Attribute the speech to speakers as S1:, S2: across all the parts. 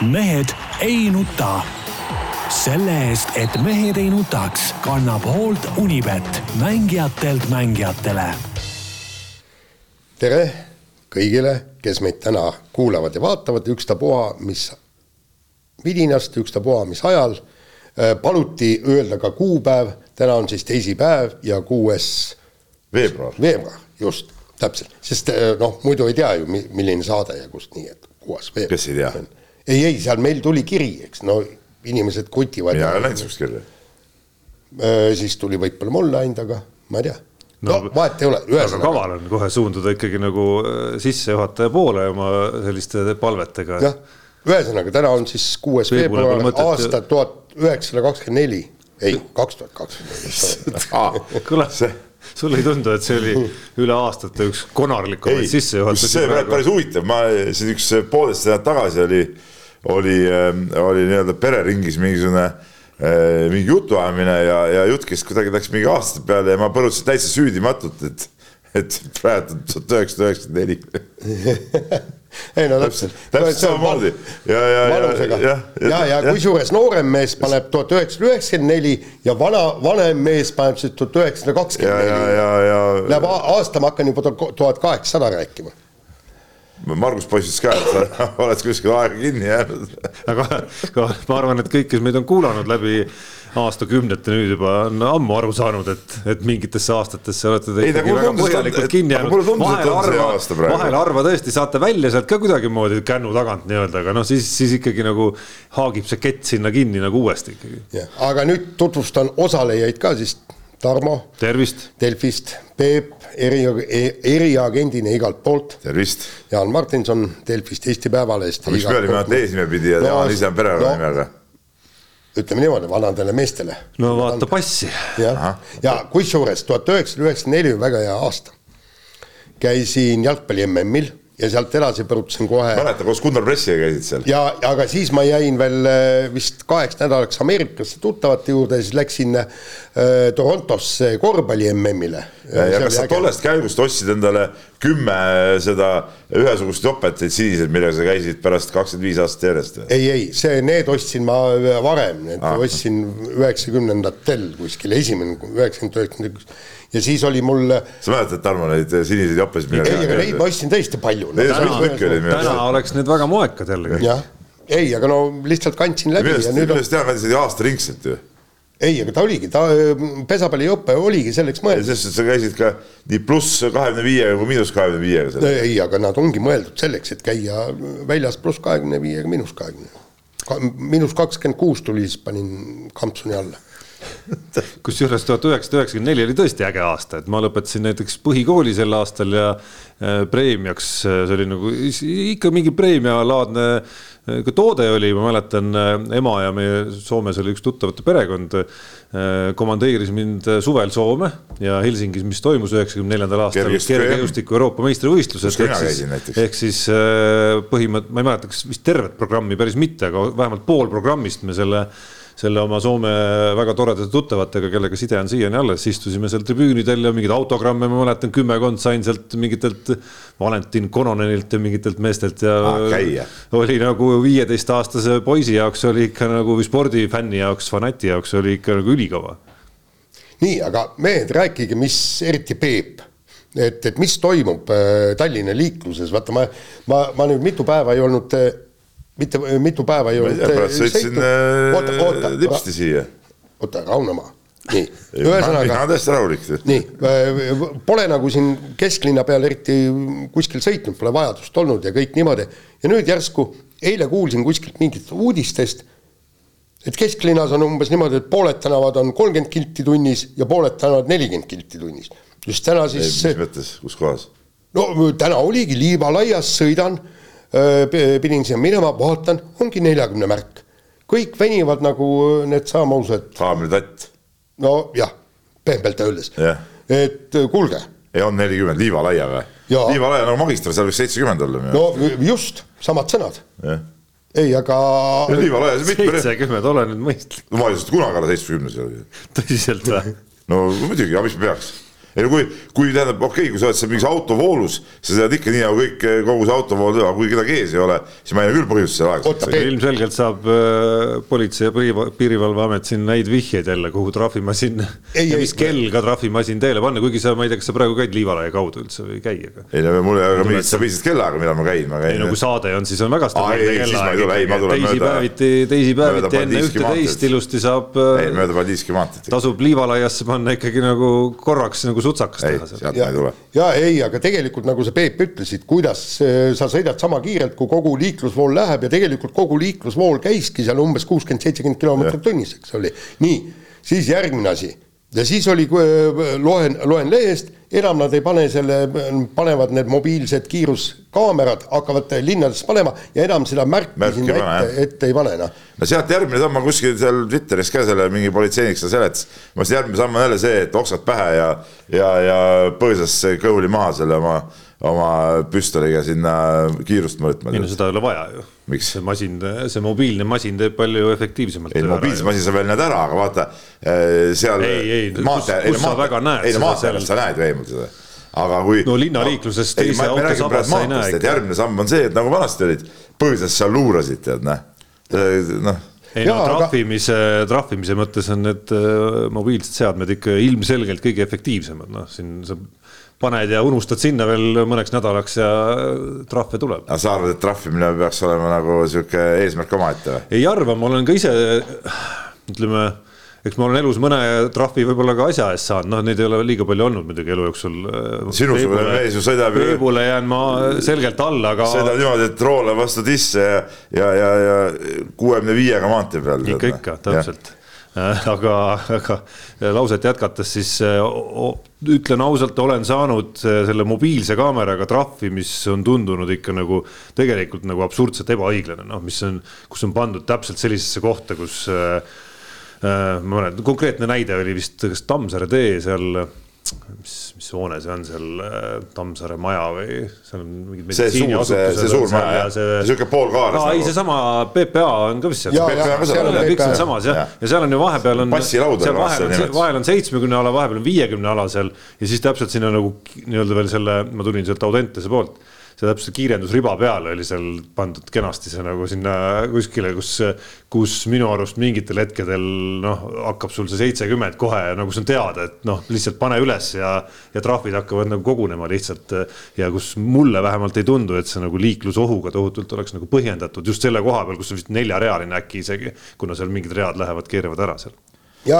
S1: mehed ei nuta. selle eest, et mehed ei nutaks, kannab hoolt Unibet, mängijatelt mängijatele.
S2: tere kõigile, kes meid täna kuulavad ja vaatavad, ükstapuha, mis vidinast, ükstapuha, mis ajal. paluti öelda ka kuupäev, täna on siis teisipäev ja kuues
S3: veebruar.
S2: veebruar, just, täpselt, sest noh, muidu ei tea ju, milline saade ja kust nii, et kuues veebruar.
S3: kes ei tea?
S2: Ei, ei, seal meil tuli kiri, eks, no inimesed kutivad.
S3: mina ei ole näinud sihukest kirja.
S2: siis tuli võib-olla mulle ainult, aga ma ei tea no, no vahet ei ole.
S4: aga kaval on kohe suunduda ikkagi nagu sissejuhataja poole oma selliste palvetega.
S2: jah, ühesõnaga täna on siis kuues veebruar aasta tuhat üheksasada kakskümmend neli, ei, kaks tuhat kakskümmend.
S4: kõlas see sulle ei tundu, et see oli üle aastate üks konarlikumaid sissejuhatusi?
S3: see on päris huvitav, ma siin üks poolteist nädalat tagasi oli, oli, oli nii-öelda pereringis mingisugune mingi jutuajamine ja, ja jutt käis kuidagi läks mingi aastate peale ja ma põrutasin täitsa süüdimatult, et, et praegu tuhat üheksasada üheksakümmend neli
S2: ei no täpselt.
S3: täpselt samamoodi ja, ja, ja,
S2: ja, ja, ja, ja kusjuures noorem mees paneb tuhat üheksasada üheksakümmend neli ja vana, vanem mees paneb siis tuhat üheksasada kakskümmend neli. Läheb aasta, ma hakkan juba tuhat kaheksasada rääkima
S3: Margus poiss ütles ka, et sa oled kuskil aega kinni jäänud.
S4: aga, aga ma arvan, et kõik, kes meid on kuulanud läbi aastakümnete nüüd juba on ammu aru saanud, et, et mingitesse aastatesse olete te ikkagi väga põhjalikult kinni jäänud. vahel harva, vahel harva tõesti saate välja sealt ka kuidagimoodi kännu tagant nii-öelda, aga noh, siis, siis ikkagi nagu haagib see kett sinna kinni nagu uuesti ikkagi.
S2: aga nüüd tutvustan osalejaid ka siis Tarmo.
S4: tervist.
S2: Delfist, Peep eri, eriagendina igalt poolt.
S3: tervist.
S2: Jaan Martinson Delfist, Eesti Päevalehest.
S3: miks me olime ainult eesnimepidi ja no, Jaan ise on perekonnanimega no,?
S2: Ütleme niimoodi, vanadele meestele.
S4: no vaata passi.
S2: jah, ja kusjuures tuhat üheksasada üheksakümmend neli on väga hea aasta. käisin jalgpalli MM-il ja sealt edasi põrutasin kohe.
S3: mäletan, koos Gunnar Pressiga käisid seal.
S2: ja, aga siis ma jäin veel äh, vist kaheks nädalaks Ameerikasse tuttavate juurde, siis läksin äh, Torontosse korvpalli MM-ile.
S3: ja, ja kas sa tollest käigust ostsid endale kümme seda ühesugust jopet, neid siniseid, millega sa käisid pärast kakskümmend viis aastat järjest?
S2: ei, ei, see, need ostsin ma varem, need ah. ostsin üheksakümnendatel kuskil, esimene üheksakümmend, üheksakümmend üks ja siis oli mul.
S3: sa mäletad, Tarmo, neid siniseid joppesid?
S2: ei, aga neid ma ostsin tõesti palju
S4: no,. täna, täna oleks need väga moekad jällegi.
S2: ei, aga no lihtsalt kandsin läbi.
S3: millest, nad isegi aastaringselt ju
S2: ei, aga ta oligi, ta pesapalliõpe oligi selleks mõeldud.
S3: sest, et sa käisid ka nii pluss kahekümne viiega kui miinus kahekümne viiega.
S2: ei, aga nad ongi mõeldud selleks, et käia väljas pluss kahekümne viiega, miinus kahekümne. miinus kakskümmend kuus tuli, siis panin kampsuni alla
S4: kusjuures tuhat üheksasada üheksakümmend neli oli tõesti äge aasta, et ma lõpetasin näiteks põhikooli sel aastal ja äh, preemiaks, äh, see oli nagu ikka mingi preemialaadne äh, toode oli, ma mäletan, ema ja meie Soomes oli üks tuttavate perekond, komandeeris mind suvel Soome ja Helsingis, mis toimus üheksakümne neljandal aastal kergejõustiku Euroopa meistrivõistlused. ehk siis, ehk siis põhimõtteliselt, ma ei mäleta, kas vist tervet programmi päris mitte, aga vähemalt pool programmist me selle selle oma Soome väga toredate tuttavatega, kellega side on siiani alles, istusime seal tribüünidel ja mingeid autogramme, ma mäletan, kümmekond sain sealt mingitelt Valentin Kononenilt ja mingitelt meestelt ja
S3: ah,
S4: oli nagu viieteistaastase poisi jaoks oli ikka nagu spordifänni jaoks, fanati jaoks oli ikka nagu ülikõva.
S2: nii, aga mehed, rääkige, mis eriti Peep et, et mis toimub äh, Tallinna liikluses, vaata ma, ma, ma nüüd mitu päeva ei olnud äh, mitte mitu päeva ei olnud.
S3: pärast sõitsin äh, lipsti siia.
S2: oota, rahunemaa nii, ühesõnaga.
S3: mina olen täiesti rahulik.
S2: nii, äh, pole nagu siin kesklinna peal eriti kuskil sõitnud, pole vajadust olnud ja kõik niimoodi. ja nüüd järsku eile kuulsin kuskilt mingitest uudistest, et kesklinnas on umbes niimoodi, et pooled tänavad on kolmkümmend kilti tunnis ja pooled tänavad nelikümmend kilti tunnis. just täna siis.
S3: mis mõttes, kus kohas?
S2: no täna oligi Liivalaias, sõidan pidin sinna minema, vaatan, ongi neljakümne märk. kõik venivad nagu need samaused.
S3: haamritatt.
S2: nojah, pehmelt öeldes
S3: yeah..
S2: et kuulge.
S3: ei on nelikümmend, liivalaia või? liivalaia nagu magister, seal võiks seitsekümmend olla.
S2: no just, samad sõnad
S3: yeah
S2: ei, aga.
S3: liivalaia, see mitme.
S4: seitsekümmend, ole nüüd mõistlik.
S3: no ma ei saa kunagi alla seitsmekümnes.
S4: tõsiselt või?
S3: no muidugi, aga mis peaks ei no kui, kui tähendab, okei okay,, kui sa oled seal mingis autovoolus, sa sõidad ikka nii nagu kõik, kogu see autovool, aga kui kedagi ees ei ole, siis ma ei näe küll põhjust seal aeglustada.
S4: ilmselgelt saab äh, politsei ja piirivalveamet siin häid vihjeid jälle, kuhu trahvimasin ei, ja mis ei, kell ka trahvimasin teele panna, kuigi sa, ma ei tea, kas sa praegu käid Liivalaia kaudu üldse või ei käi, aga.
S3: ei no mul ei ole mingit stabiilset kellaaega, millal ma käin, ma käin.
S4: ei no kui saade on, siis on väga stabiilne kellaaeg. teisipäeviti, teisipäeviti enne ühte-teist ilusti saab.
S3: ei, mööda Paldiski maanteed.
S4: tasub Liivalaiasse panna ikkagi nagu korraks nagu sutsakas teha
S3: seal ja, ma ei tule.
S2: ja ei, aga tegelikult nagu sa Peep ütlesid, kuidas äh, sa sõidad sama kiirelt, kui kogu liiklusvool läheb ja tegelikult kogu liiklusvool käiski seal umbes kuuskümmend, seitsekümmend kilomeetrit tunnis, eks oli. nii, siis järgmine asi ja siis oli, äh, loen, loen lehest, enam nad ei pane selle, panevad need mobiilsed kiiruskaamerad, hakkavad linnades panema ja enam seda märki, märki sinna ette, ette ei pane, noh.
S3: no sealt järgmine samm, ma kuskil seal Twitteris ka selle mingi politseinik seda seletas, ma mõtlesin, järgmine samm on jälle see, et oksad pähe ja, ja, ja põõsasse kõhuli maha selle oma oma püstoliga sinna kiirust mõõtma.
S4: ei no seda ei ole vaja ju. see masin, see mobiilne masin teeb palju efektiivsemalt.
S3: ei, mobiilse masin sa veel näed ära, aga vaata eh, seal.
S4: ei, ei, kus, kus sa väga näed.
S3: ei no maanteel sa näed veemalt seda aga kui.
S4: no linnaliikluses no, teise auto sabas sa ei näe.
S3: järgmine samm on see, et nagu vanasti olid, põõsas seal luurasid, tead noh, noh
S4: ei no trahvimise aga..., trahvimise mõttes on need äh, mobiilsed seadmed ikka ilmselgelt kõige efektiivsemad, noh siin sa paned ja unustad sinna veel mõneks nädalaks ja trahve tuleb.
S3: aga sa arvad, et trahvimine peaks olema nagu sihuke eesmärk omaette või?
S4: ei arva, ma olen ka ise ütleme, eks ma olen elus mõne trahvi võib-olla ka asja eest saanud, noh, neid ei ole liiga palju olnud muidugi elu jooksul.
S3: sinusugune mees ju sõidab
S4: ju. veebule jään ma selgelt alla, aga.
S3: sõidab niimoodi, et roole vastu tisse ja, ja, ja, ja kuuekümne viiega maantee peal.
S4: ikka, ikka, täpselt aga, aga lauset jätkates siis ütlen ausalt, olen saanud äh, selle mobiilse kaameraga trahvi, mis on tundunud ikka nagu tegelikult nagu absurdselt ebaõiglane, noh, mis on, kus on pandud täpselt sellisesse kohta, kus äh, äh ma mäletan, konkreetne näide oli vist kas Tammsaare tee seal mis, mis hoone see on seal äh, Tammsaare maja või seal on mingid
S3: see suur, see, see suur maja, sihuke poolkaares.
S4: aa, ei, seesama PPA on ka vist seal. kõik see on samas jah, ja seal on ju vahepeal on. vahel on, vahel on seitsmekümne ala, vahepeal on viiekümne ala seal ja siis täpselt sinna nagu nii-öelda veel selle, ma tulin sealt Audentese poolt see täpselt kiirendusriba peale oli seal pandud kenasti see nagu sinna kuskile, kus, kus minu arust mingitel hetkedel noh, hakkab sul see seitsekümmend kohe nagu see on teada, et noh, lihtsalt pane üles ja, ja trahvid hakkavad nagu kogunema lihtsalt. ja kus mulle vähemalt ei tundu, et see nagu liiklusohuga tohutult oleks nagu põhjendatud just selle koha peal, kus on vist neljarealine äkki isegi, kuna seal mingid read lähevad, keeravad ära seal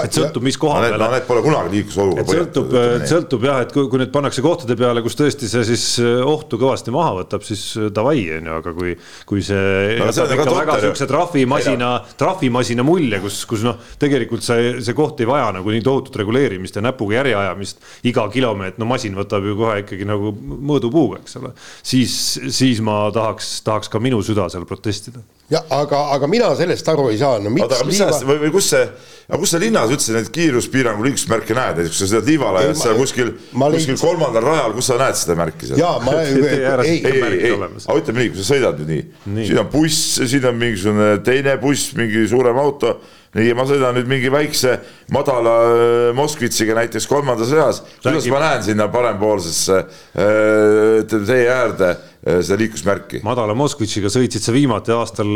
S4: et sõltub, mis koha
S3: peale. Need pole kunagi
S4: põhjendatud. sõltub, sõltub jah, et kui, kui need pannakse kohtade peale, kus tõesti see siis äh, ohtu kõvasti maha võtab, siis äh, davai, on ju, aga kui, kui see no, jätab ikka väga siukse trahvimasina, trahvimasina mulje, kus, kus noh, tegelikult see, see koht ei vaja nagu nii tohutut reguleerimist ja näpuga järjeajamist. iga kilomeeter, no masin võtab ju kohe ikkagi nagu mõõdupuuga, eks ole. siis, siis ma tahaks, tahaks ka minu süda seal protestida
S2: jah, aga, aga mina sellest aru ei saa, no
S3: miks mis liiva... või, või kus see, aga kus sa linnas üldse neid kiiruspiirangu liiklusmärke näed, näiteks kui sa sõidad Liivalaia, seal kuskil, kuskil kolmandal rajal, kus sa näed seda märki seal?
S2: jaa, ma ei,
S3: ei, ei, ei, aga ütleme nii, kui sa sõidad nüüd nii, nii., siin on buss, siin on mingisugune teine buss, mingi suurem auto. Nii, ma sõidan nüüd mingi väikse madala äh, Moskvitšiga näiteks kolmandas reas, kuidas ma näen sinna parempoolsesse äh, tee äärde seda liiklusmärki.
S4: madala Moskvitšiga sõitsid sa viimati aastal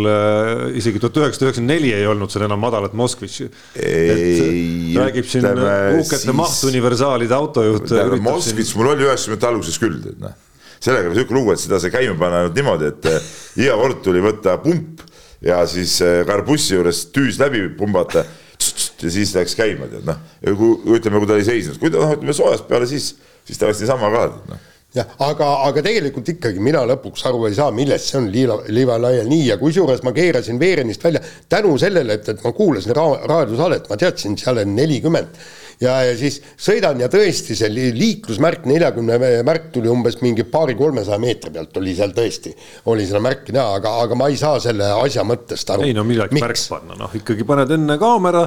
S4: isegi tuhat üheksasada üheksakümmend neli ei olnud seal enam madalat Moskvitši. räägib siin uhkete siis... mahtuniversaalide autojuht.
S3: Moskvitš siin... mul oli üheksakümnendate alguses küll, tead noh. sellega oli sihuke lugu, et seda sai käima panna niimoodi, et iga kord tuli võtta pump ja siis karbussi äh, juures tüüs läbi pumbata ja siis läks käima, tead noh. kui ütleme, kui ta oli seisnud, kui ta noh, ütleme soojast peale, siis, siis ta oleks niisama ka, noh
S2: jah, aga, aga tegelikult ikkagi mina lõpuks aru ei saa, millest see on liiva, liivalaial nii ja kusjuures ma keerasin veerenist välja tänu sellele, et, et ma kuulasin ra raadiosaadet, ma teadsin, seal on nelikümmend. Ja, ja siis sõidan ja tõesti see liiklusmärk, neljakümne märk tuli umbes mingi paari-kolmesaja meetri pealt oli seal tõesti, oli seda märki näha, aga, aga ma ei saa selle asja mõttest aru.
S4: ei no milleks märk panna, noh ikkagi paned enne kaamera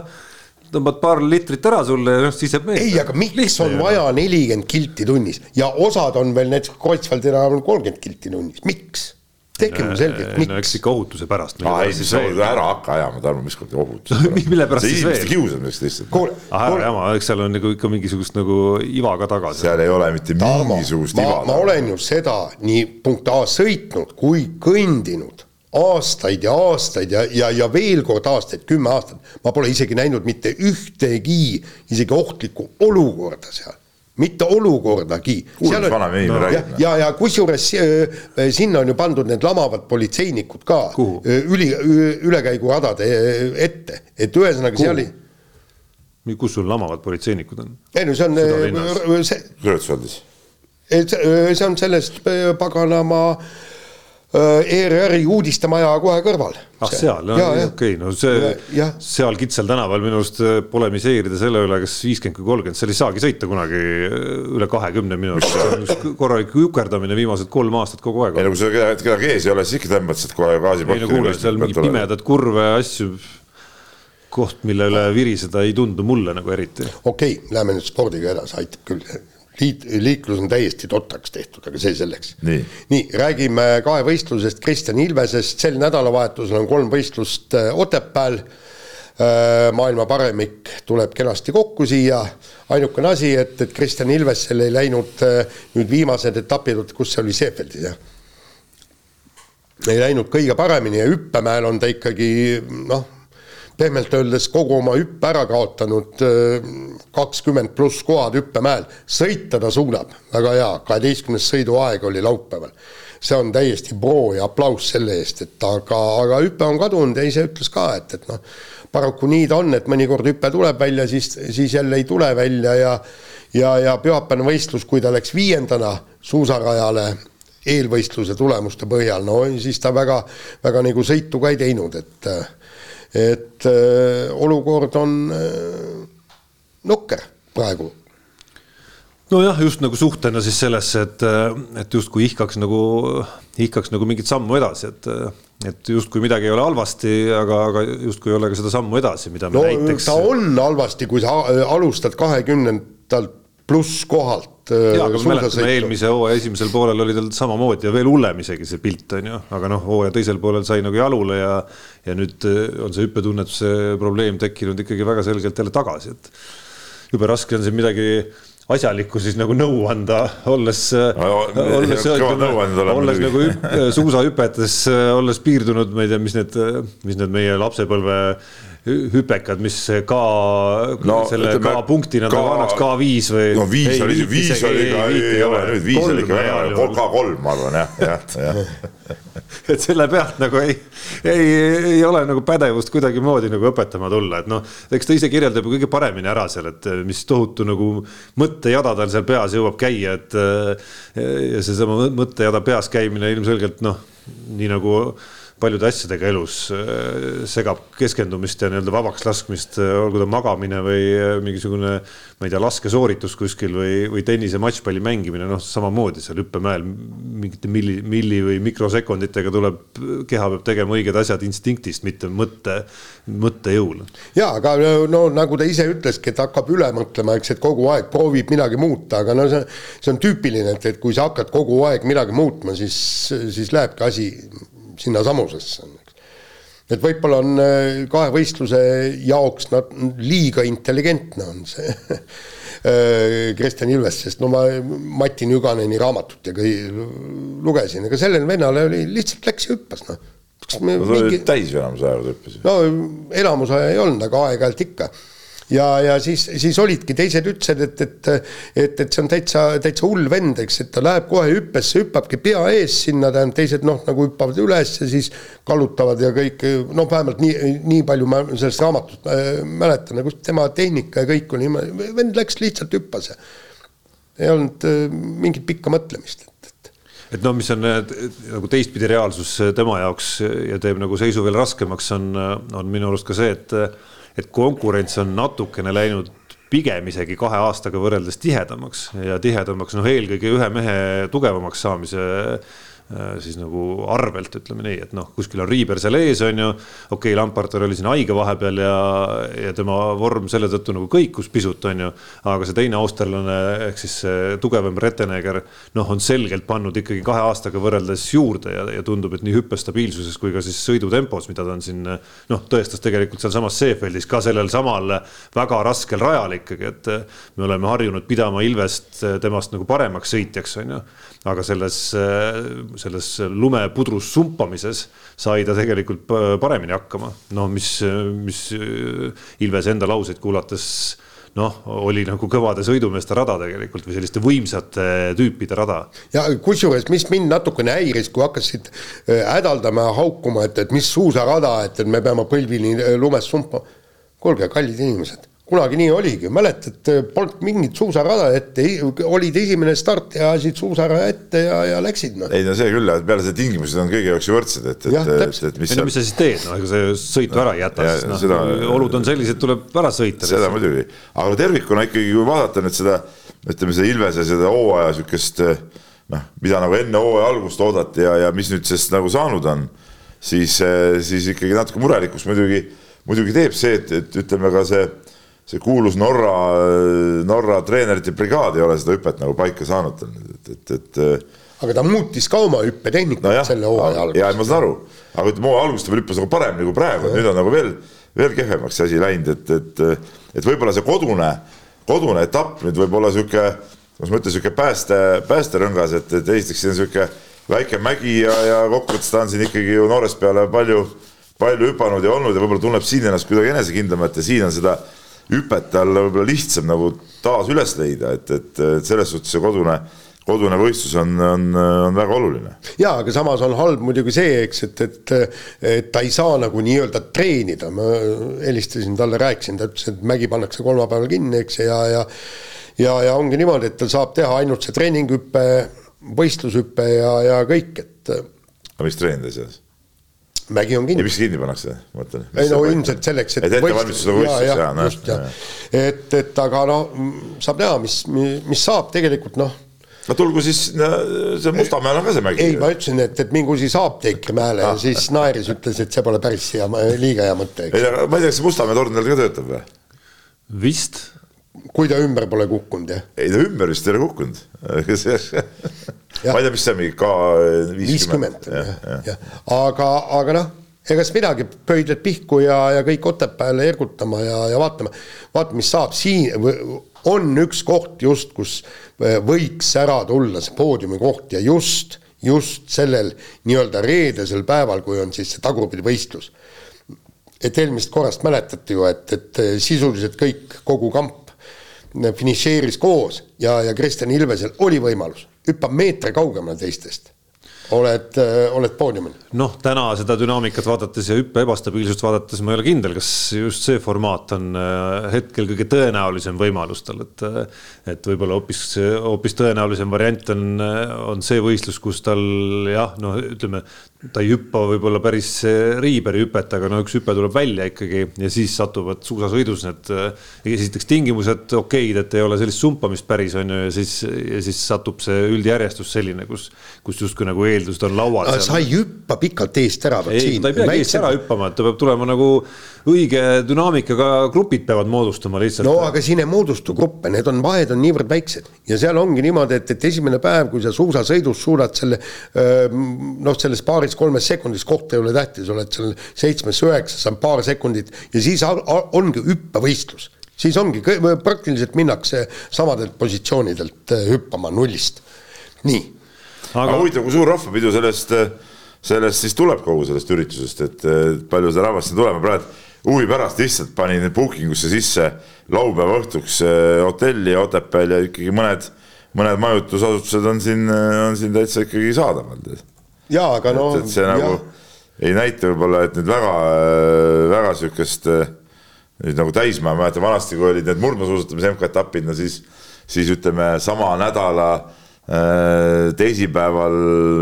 S4: tõmbad paar litrit ära sulle ja noh, siis jääb meelde.
S2: ei, aga miks Lihtne on vaja nelikümmend kilti tunnis ja osad on veel näiteks Kreutzwaldil kolmkümmend kilti tunnis, miks? tehke mulle selgeks,
S4: no eks
S2: miks?
S4: ikka ohutuse pärast.
S3: aa ei, siis ära hakka ajama, Tarmo, mis kord ohutus.
S4: Mille pärast siis veel?
S3: kiusamiseks lihtsalt.
S4: ah ära jama, eks seal on nagu ikka mingisugust nagu iva ka taga.
S3: seal ei ole mitte mingisugust
S2: ma,
S3: iva.
S2: ma olen ju seda nii punkt A sõitnud kui kõndinud aastaid ja aastaid ja, ja, ja veel kord aastaid, kümme aastat. ma pole isegi näinud mitte ühtegi isegi ohtlikku olukorda seal, mitte olukordagi. Ja ja, ja kusjuures äh, sinna on ju pandud need lamavad politseinikud ka
S4: Kuhu?
S2: äh, üli, ülekäiguradade äh, ette, et ühesõnaga
S4: Kuhu?
S2: seal ei,
S4: kus sul lamavad politseinikud on?
S2: ei no see on äh, see on sellest äh, paganama äh, ERR-i uudistemaja kohe kõrval.
S4: ah seal, okei, no see seal Kitsal tänaval minu arust äh, polemiseerida selle üle, kas viiskümmend või kolmkümmend, seal ei saagi sõita kunagi äh, üle kahekümne minu arust, see on üks korralik jukerdamine viimased kolm aastat kogu aeg
S3: ei no kui sa kedagi kedagi ees ei ole, siis ikka tõmbad sealt kohe gaasi
S4: ei no kuule, seal mingi. pimedad kurve asju, koht, mille üle viriseda ei tundu mulle nagu eriti.
S2: okei okay,, läheme nüüd spordiga edasi, aitab küll. liit, liiklus on täiesti totraks tehtud, aga see selleks.
S3: Nii.
S2: räägime kahevõistlusest Kristjan Ilvesest, sel nädalavahetusel on kolm võistlust äh, Otepääl. maailma paremik tuleb kenasti kokku siia, ainukene asi, et, et Kristjan Ilvesel ei läinud äh, nüüd viimased etapid, kus see oli, Seefeldis jah ei läinud kõige paremini ja hüppemäel on ta ikkagi noh, pehmelt öeldes kogu oma hüppe ära kaotanud, kakskümmend pluss kohad hüppemäel, sõita ta suudab, väga hea, kaheteistkümnes sõiduaeg oli laupäeval. see on täiesti pro ja aplaus selle eest, et aga, aga hüpe on kadunud ja ise ütles ka, et, et noh, paraku nii ta on, et mõnikord hüpe tuleb välja, siis, siis jälle ei tule välja ja ja, ja pühapäevane võistlus, kui ta läks viiendana suusarajale eelvõistluse tulemuste põhjal, no siis ta väga, väga nagu sõitu ka ei teinud, et et äh, olukord on äh, nukker praegu.
S4: nojah, just nagu suhtena siis sellesse, et, et justkui ihkaks nagu, ihkaks nagu mingit sammu edasi, et, et justkui midagi ei ole halvasti, aga, aga justkui ei ole ka seda sammu edasi, mida me
S2: no
S4: näiteks.
S2: ta on halvasti, kui sa a- alustad kahekümnendalt pluss kohalt. Äh,
S4: jaa, aga me mäletame eelmise hooaja esimesel poolel oli tal samamoodi ja veel hullem isegi see pilt on ju, aga noh, hooaja teisel poolel sai nagu jalule ja ja nüüd eh, on see hüppetunnetuse probleem tekkinud ikkagi väga selgelt jälle tagasi, et jube raske on siin midagi asjalikku siis nagu nõu anda, olles
S3: No,
S4: olles, olles nagu hüp, suusahüpetes, olles piirdunud, ma ei tea, mis need, mis need meie lapsepõlve hüpekad, mis ka no, selle
S3: ütleme,
S4: K punktina ka annaks K5 või?
S3: no viis oli, viis oli ka, ei ole nüüd, viis oli ikka väga hea, K kolm, ma arvan jah, jah, jah.
S4: et selle pealt nagu ei, ei, ei ole nagu pädevust kuidagimoodi nagu õpetama tulla, et noh, eks ta ise kirjeldab ju kõige paremini ära seal, et mis tohutu nagu mõttejada tal seal peas jõuab käia, et ja seesama mõttejada peas käimine ilmselgelt noh, nii nagu paljude asjadega elus äh, segab keskendumist ja nii-öelda vabaks laskmist, olgu ta magamine või äh, mingisugune, ma ei tea, laskesooritus kuskil või, või tennise matšpalli mängimine, noh, samamoodi seal hüppemäel mingite milli, milli või mikrosekunditega tuleb, keha peab tegema õiged asjad instinktist, mitte mõtte, mõttejõul.
S2: jaa, aga no nagu ta ise ütleski, et hakkab üle mõtlema, eks, et kogu aeg proovib midagi muuta, aga no see, see on tüüpiline, et, et kui sa hakkad kogu aeg midagi muutma, siis, siis lähebki asi sinnasamusesse. et võib-olla on äh, kahevõistluse jaoks nad liiga intelligentne on see äh, Kristjan Ilves, sest no ma Mati Nüganeni raamatut ja kõi lugesin, aga sellel vennal oli lihtsalt läks ja hüppas noh. kas me
S3: no
S2: mingi
S3: täis enamus aega hüppas ju.
S2: no enamus aja ei olnud, aga aeg-ajalt ikka. ja, ja siis, siis olidki teised ütlesid, et, et, et, et see on täitsa, täitsa hull vend, eks, et ta läheb kohe hüppesse, hüppabki pea ees sinna, tähendab teised noh, nagu hüppavad üles ja siis kallutavad ja kõik, noh, vähemalt nii, nii palju ma sellest raamatust äh, mäletan, nagu tema tehnika ja kõik oli, vend läks lihtsalt hüppas ja ei olnud äh, mingit pikka mõtlemist, et, et
S4: et noh, mis on äh, nagu teistpidi reaalsus äh, tema jaoks ja teeb nagu seisu veel raskemaks, on, on minu arust ka see, et, et konkurents on natukene läinud pigem isegi kahe aastaga võrreldes tihedamaks ja tihedamaks noh, eelkõige ühe mehe tugevamaks saamise siis nagu arvelt, ütleme nii, et noh, kuskil on Riiber seal ees, on ju. okei okay,, Lamparter oli siin haige vahepeal ja, ja tema vorm selle tõttu nagu kõikus pisut, on ju. aga see teine austerlane ehk siis tugevam Retteneger, noh, on selgelt pannud ikkagi kahe aastaga võrreldes juurde ja, ja tundub, et nii hüppestabiilsuses kui ka siis sõidutempos, mida ta on siin noh, tõestas tegelikult sealsamas Seefeldis ka sellel samal väga raskel rajal ikkagi, et me oleme harjunud pidama Ilvest temast nagu paremaks sõitjaks, on ju aga selles, selles lumepudrus sumpamises sai ta tegelikult paremini hakkama. noh, mis, mis Ilvese enda lauseid kuulates noh, oli nagu kõvade sõidumeeste rada tegelikult või selliste võimsate tüüpide rada.
S2: ja kusjuures, mis mind natukene häiris, kui hakkasid äh, hädaldama ja haukuma, et, et mis suusarada, et, et me peame põlvini äh, lumes sumpama. kuulge, kallid inimesed kunagi nii oligi, mäletad, polnud mingit suusarada ette, olid esimene start ja ajasid suusaraja ette ja, ja läksid
S3: noh. ei no see küll, peale selle tingimused on kõigi jaoks ju võrdsed, et, et,
S4: et, et mis. ei no mis sa siis teed, noh, ega see sõitu ära ei jäta, sest noh seda..., olud on sellised, tuleb ära sõita.
S3: seda muidugi, aga tervikuna ikkagi, kui vaadata nüüd seda, ütleme seda Ilvese seda hooaja sihukest noh, mida nagu enne hooaja algust oodati ja, ja mis nüüd sellest nagu saanud on, siis, siis ikkagi natuke murelikuks muidugi, muidugi teeb see, et, et ütleme ka see see kuulus Norra, Norra treenerite brigaad ei ole seda hüpet nagu paika saanud, et, et, et.
S2: aga ta muutis ka oma hüppetehnikat no selle hooaja alguses.
S3: ja ma saan aru, aga ütleme hooaja alguses ta veel hüppas nagu paremini kui praegu, nüüd on nagu veel, veel kehvemaks see asi läinud, et, et, et võib-olla see kodune, kodune etapp nüüd võib olla sihuke, kuidas ma ütlen, sihuke pääste, päästerõngas, et, et esiteks siin on sihuke väike mägi ja, ja kokkuvõttes ta on siin ikkagi ju noorest peale palju, palju hüpanud ja olnud ja võib-olla tunneb siin ennast kuidagi enesekindlamalt ja siin on seda hüpet tal võib-olla lihtsam nagu taas üles leida, et, et, selles suhtes see kodune, kodune võistlus on, on, on väga oluline.
S2: ja, aga samas on halb muidugi see, eks, et, et, et ta ei saa nagu nii-öelda treenida, ma helistasin talle, rääkisin, ta ütles, et mägi pannakse kolmapäeval kinni, eks, ja, ja ja, ja ongi niimoodi, et ta saab teha ainult see treeninghüpe, võistlushüpe ja, ja kõik, et.
S3: aga mis treenid asjas?
S2: Mägi on kinni.
S3: ja miks kinni pannakse, ma mõtlen.
S2: ei no ilmselt selleks,
S3: et. et ettevalmistusega võistlus ja, ja, just ja,
S2: et, et aga noh, saab näha, mis, mis saab tegelikult noh
S3: no tulgu siis, see Mustamäel on ka see mägi.
S2: ei, ma ütlesin, et, et mingu siis apteekrimäele ah. ja siis Naeris ütles, et see pole päris hea, liiga hea mõte.
S3: ei, aga ma ei tea, kas see Mustamäe torn veel ka töötab või?
S4: vist
S2: kui ta ümber pole kukkunud, jah?
S3: ei, ta ümber vist ei ole kukkunud. Ma ei tea, mis see on, mingi K
S2: viiskümmend. aga, aga noh, ega siis midagi, pöidlad pihku ja, ja kõik Otepääle ergutama ja, ja vaatame, vaatame, mis saab siin, on üks koht just, kus äh, võiks ära tulla see poodiumi koht ja just, just sellel nii-öelda reedesel päeval, kui on siis see tagurpidivõistlus et eelmist korrast mäletate ju, et, et sisuliselt kõik, kogu kamp finišeeris koos ja, ja Kristjan Ilvesel oli võimalus, hüppab meetri kaugemale teistest oled, äh, oled poodiumil?
S4: noh, täna seda dünaamikat vaadates ja hüppe ebastabiilsust vaadates ma ei ole kindel, kas just see formaat on äh, hetkel kõige tõenäolisem võimalus tal, et äh, et võib-olla hoopis, hoopis tõenäolisem variant on, on see võistlus, kus tal jah, noh, ütleme, ta ei hüppa võib-olla päris Riiberi hüpet, aga no üks hüpe tuleb välja ikkagi ja siis satuvad suusasõidus need esiteks tingimused okeid, et ei ole sellist sumpamist päris on ju ja siis, ja siis satub see üldjärjestus selline, kus, kus justkui nagu eel eeldused on laual.
S2: sa ei hüppa pikalt eest ära.
S4: ei, ta ei peagi eest ära hüppama, et ta peab tulema nagu õige dünaamikaga, grupid peavad moodustama lihtsalt.
S2: no aga siin ei moodustu gruppe, need on, vahed on niivõrd väiksed ja seal ongi niimoodi, et, et esimene päev, kui sa suusasõidus suudad selle noh, selles paaris-kolmes sekundis, koht ei ole tähtis, oled seal seitsmes-üheksas, on paar sekundit ja siis ongi hüppevõistlus siis ongi, praktiliselt minnakse samadelt positsioonidelt hüppama nullist. nii
S3: aga huvitav, kui suur rahvapidu sellest, sellest siis tuleb kogu sellest üritusest, et palju seda rahvast siin tuleb, ma praegu huvi pärast lihtsalt panin booking usse sisse laupäeva õhtuks hotelli Otepääl ja ikkagi mõned, mõned majutusasutused on siin, on siin täitsa ikkagi saadaval.
S2: Jaa, aga no.
S3: et see nagu ja. ei näita võib-olla, et nüüd väga, väga sihukest nüüd nagu täismaa, ma mäletan vanasti, kui olid need murdmaasuusatamise MK-etapid, no siis, siis ütleme sama nädala Äh, teisipäeval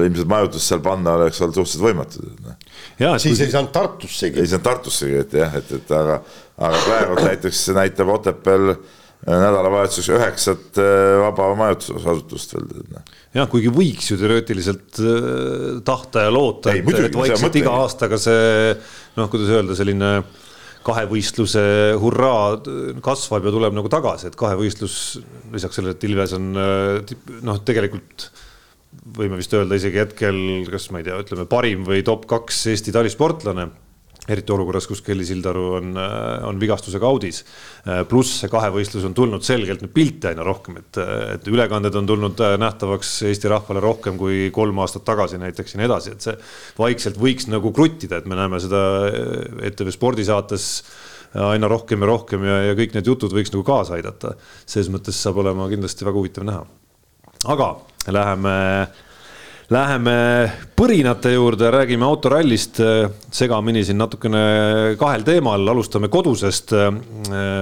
S3: ilmselt majutust seal panna oleks olnud suhteliselt võimatu.
S2: ja siis kui... ei saanud Tartussegi.
S3: ei saanud Tartussegi, et jah, et, et aga, aga praegu näiteks näitab Otepääl nädalavahetuseks üheksat vaba majutusasutust veel.
S4: Noh. jah, kuigi võiks ju teoreetiliselt tahta ja loota, et, et vaikselt iga aastaga see noh, kuidas öelda, selline kahevõistluse hurraa kasvab ja tuleb nagu tagasi, et kahevõistlus lisaks sellele, et Ilves on noh, tegelikult võime vist öelda isegi hetkel, kas ma ei tea, ütleme parim või top kaks Eesti talisportlane eriti olukorras, kus Kelly Sildaru on, on vigastusega audis. pluss see kahevõistlus on tulnud selgelt nüüd pilte aina rohkem, et, et ülekanded on tulnud nähtavaks Eesti rahvale rohkem kui kolm aastat tagasi näiteks ja nii edasi, et see vaikselt võiks nagu kruttida, et me näeme seda ETV spordisaates aina rohkem ja rohkem ja, ja kõik need jutud võiks nagu kaasa aidata. selles mõttes saab olema kindlasti väga huvitav näha. aga läheme Läheme põrinate juurde, räägime autorallist segamini siin natukene kahel teemal, alustame kodusest äh,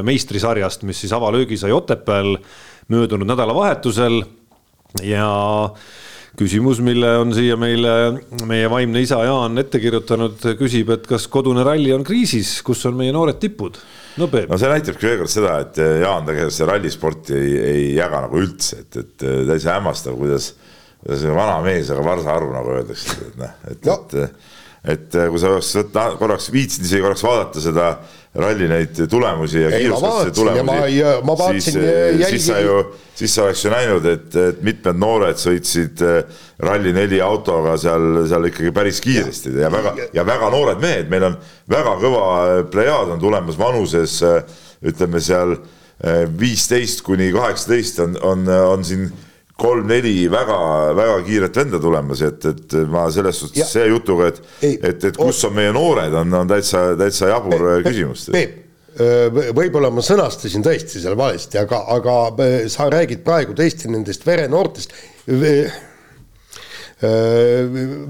S4: meistrisarjast, mis siis avalöögi sai Otepääl möödunud nädalavahetusel. ja küsimus, mille on siia meile meie vaimne isa Jaan ette kirjutanud, küsib, et kas kodune ralli on kriisis, kus on meie noored tipud?
S3: no Peep. no see näitabki veel kord seda, et Jaan tegelikult see rallisporti ei, ei jaga nagu üldse, et, et täitsa hämmastav, kuidas see vana mees, aga varsa arv, nagu öeldakse, et noh, et no., et, et kui sa oleks võtta korraks, viitsid isegi korraks vaadata seda ralli neid tulemusi ja kiiruskatse tulemusi, siis, jälgi... siis sa ju, siis sa oleks ju näinud, et, et mitmed noored sõitsid äh, Rally4 autoga seal, seal ikkagi päris kiiresti ja väga, ja väga noored mehed, meil on väga kõva plejaad on tulemas vanuses ütleme seal viisteist kuni kaheksateist on, on, on siin kolm-neli väga-väga kiiret venda tulemas, et, et ma selles suhtes ja. see jutuga, et, et, et kus on meie noored, on, on täitsa, täitsa jabur Peep, küsimus.
S2: Peep, võib-olla ma sõnastasin tõesti selle valesti, aga, aga sa räägid praegu tõesti nendest verenoortest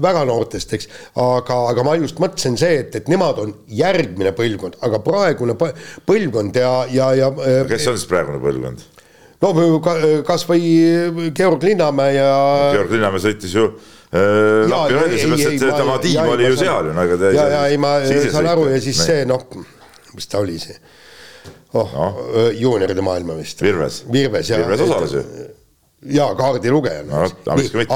S2: väga noortest, eks, aga, aga ma just mõtlesin see, et, et nemad on järgmine põlvkond, aga praegune põlvkond ja, ja, ja.
S3: kes on siis praegune põlvkond?
S2: No kasvõi Georg Linnamäe ja.
S3: Georg Linnamäe sõitis ju äh, Lapi ralli, sellepärast et tema tiim oli ju seal ju.
S2: ja, ja ei, ma saan aru ja siis see noh, mis ta oli see oh no., juunioride maailma vist.
S3: Virves.
S2: Virves,
S3: jah. Virves osales ju
S2: jaa, kaardilugeja no,.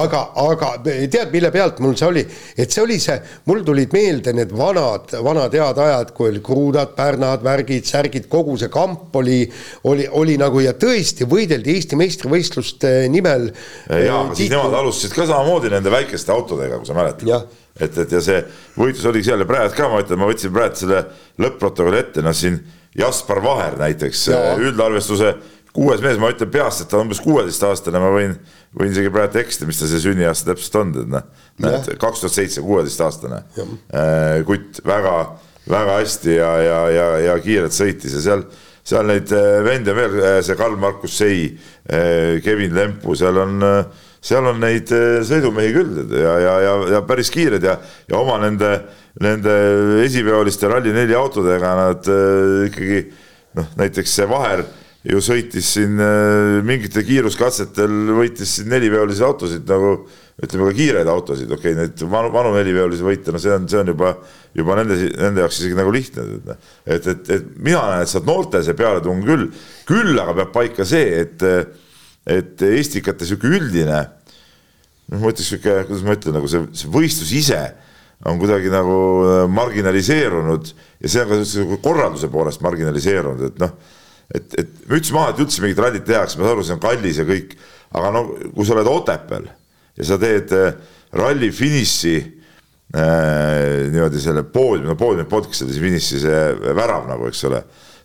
S2: aga, aga tead, mille pealt mul see oli, et see oli see, mul tulid meelde need vanad, vanad head ajad, kui oli kruudad, pärnad, värgid, särgid, kogu see kamp oli, oli, oli nagu ja tõesti võideldi Eesti meistrivõistluste nimel.
S3: jaa, aga siis nemad alustasid ka samamoodi nende väikeste autodega, kui sa mäletad. et, et ja see võitlus oligi seal ja praegu ka ma ütlen, ma võtsin praegu selle lõpp-protokolli ette, noh siin Jaspar Vaher näiteks üldarvestuse kuues mees, ma ütlen peast, et ta on umbes kuueteistaastane, ma võin, võin isegi praegu eksida, mis ta see sünniaasta täpselt on, et noh, näed, kaks tuhat seitse, kuueteistaastane. Äh, kutt väga, väga hästi ja, ja, ja, ja kiirelt sõitis ja seal, seal neid äh, vende veel, äh, see Karl-Markus Sei, Kevin Lempu, seal on, seal on neid sõidumehi küll ja, ja, ja, ja päris kiired ja, ja oma nende, nende esiveoliste Rally4 autodega nad ikkagi noh, näiteks see Vaher ju sõitis siin äh, mingitel kiiruskatsetel, võitis siin neliveolisi autosid nagu ütleme ka kiireid autosid, okei okay,, neid vanu, vanu neliveolisi võita, no see on, see on juba, juba nende, nende jaoks isegi nagu lihtne. et, et, et mina näen, et sealt noorte see pealetung küll, küll aga peab paika see, et, et Estikate sihuke üldine, noh, ma ütleks sihuke, kuidas ma ütlen, nagu see, see võistlus ise on kuidagi nagu marginaliseerunud ja see on ka korralduse poolest marginaliseerunud, et noh et, et müts maha, et üldse mingit rallit tehakse, ma saan aru, see on kallis ja kõik, aga no kui sa oled Otepääl ja sa teed äh, ralli finiši äh, niimoodi selle poodiumi, no poodiumi oli see finiši see värav nagu, eks ole,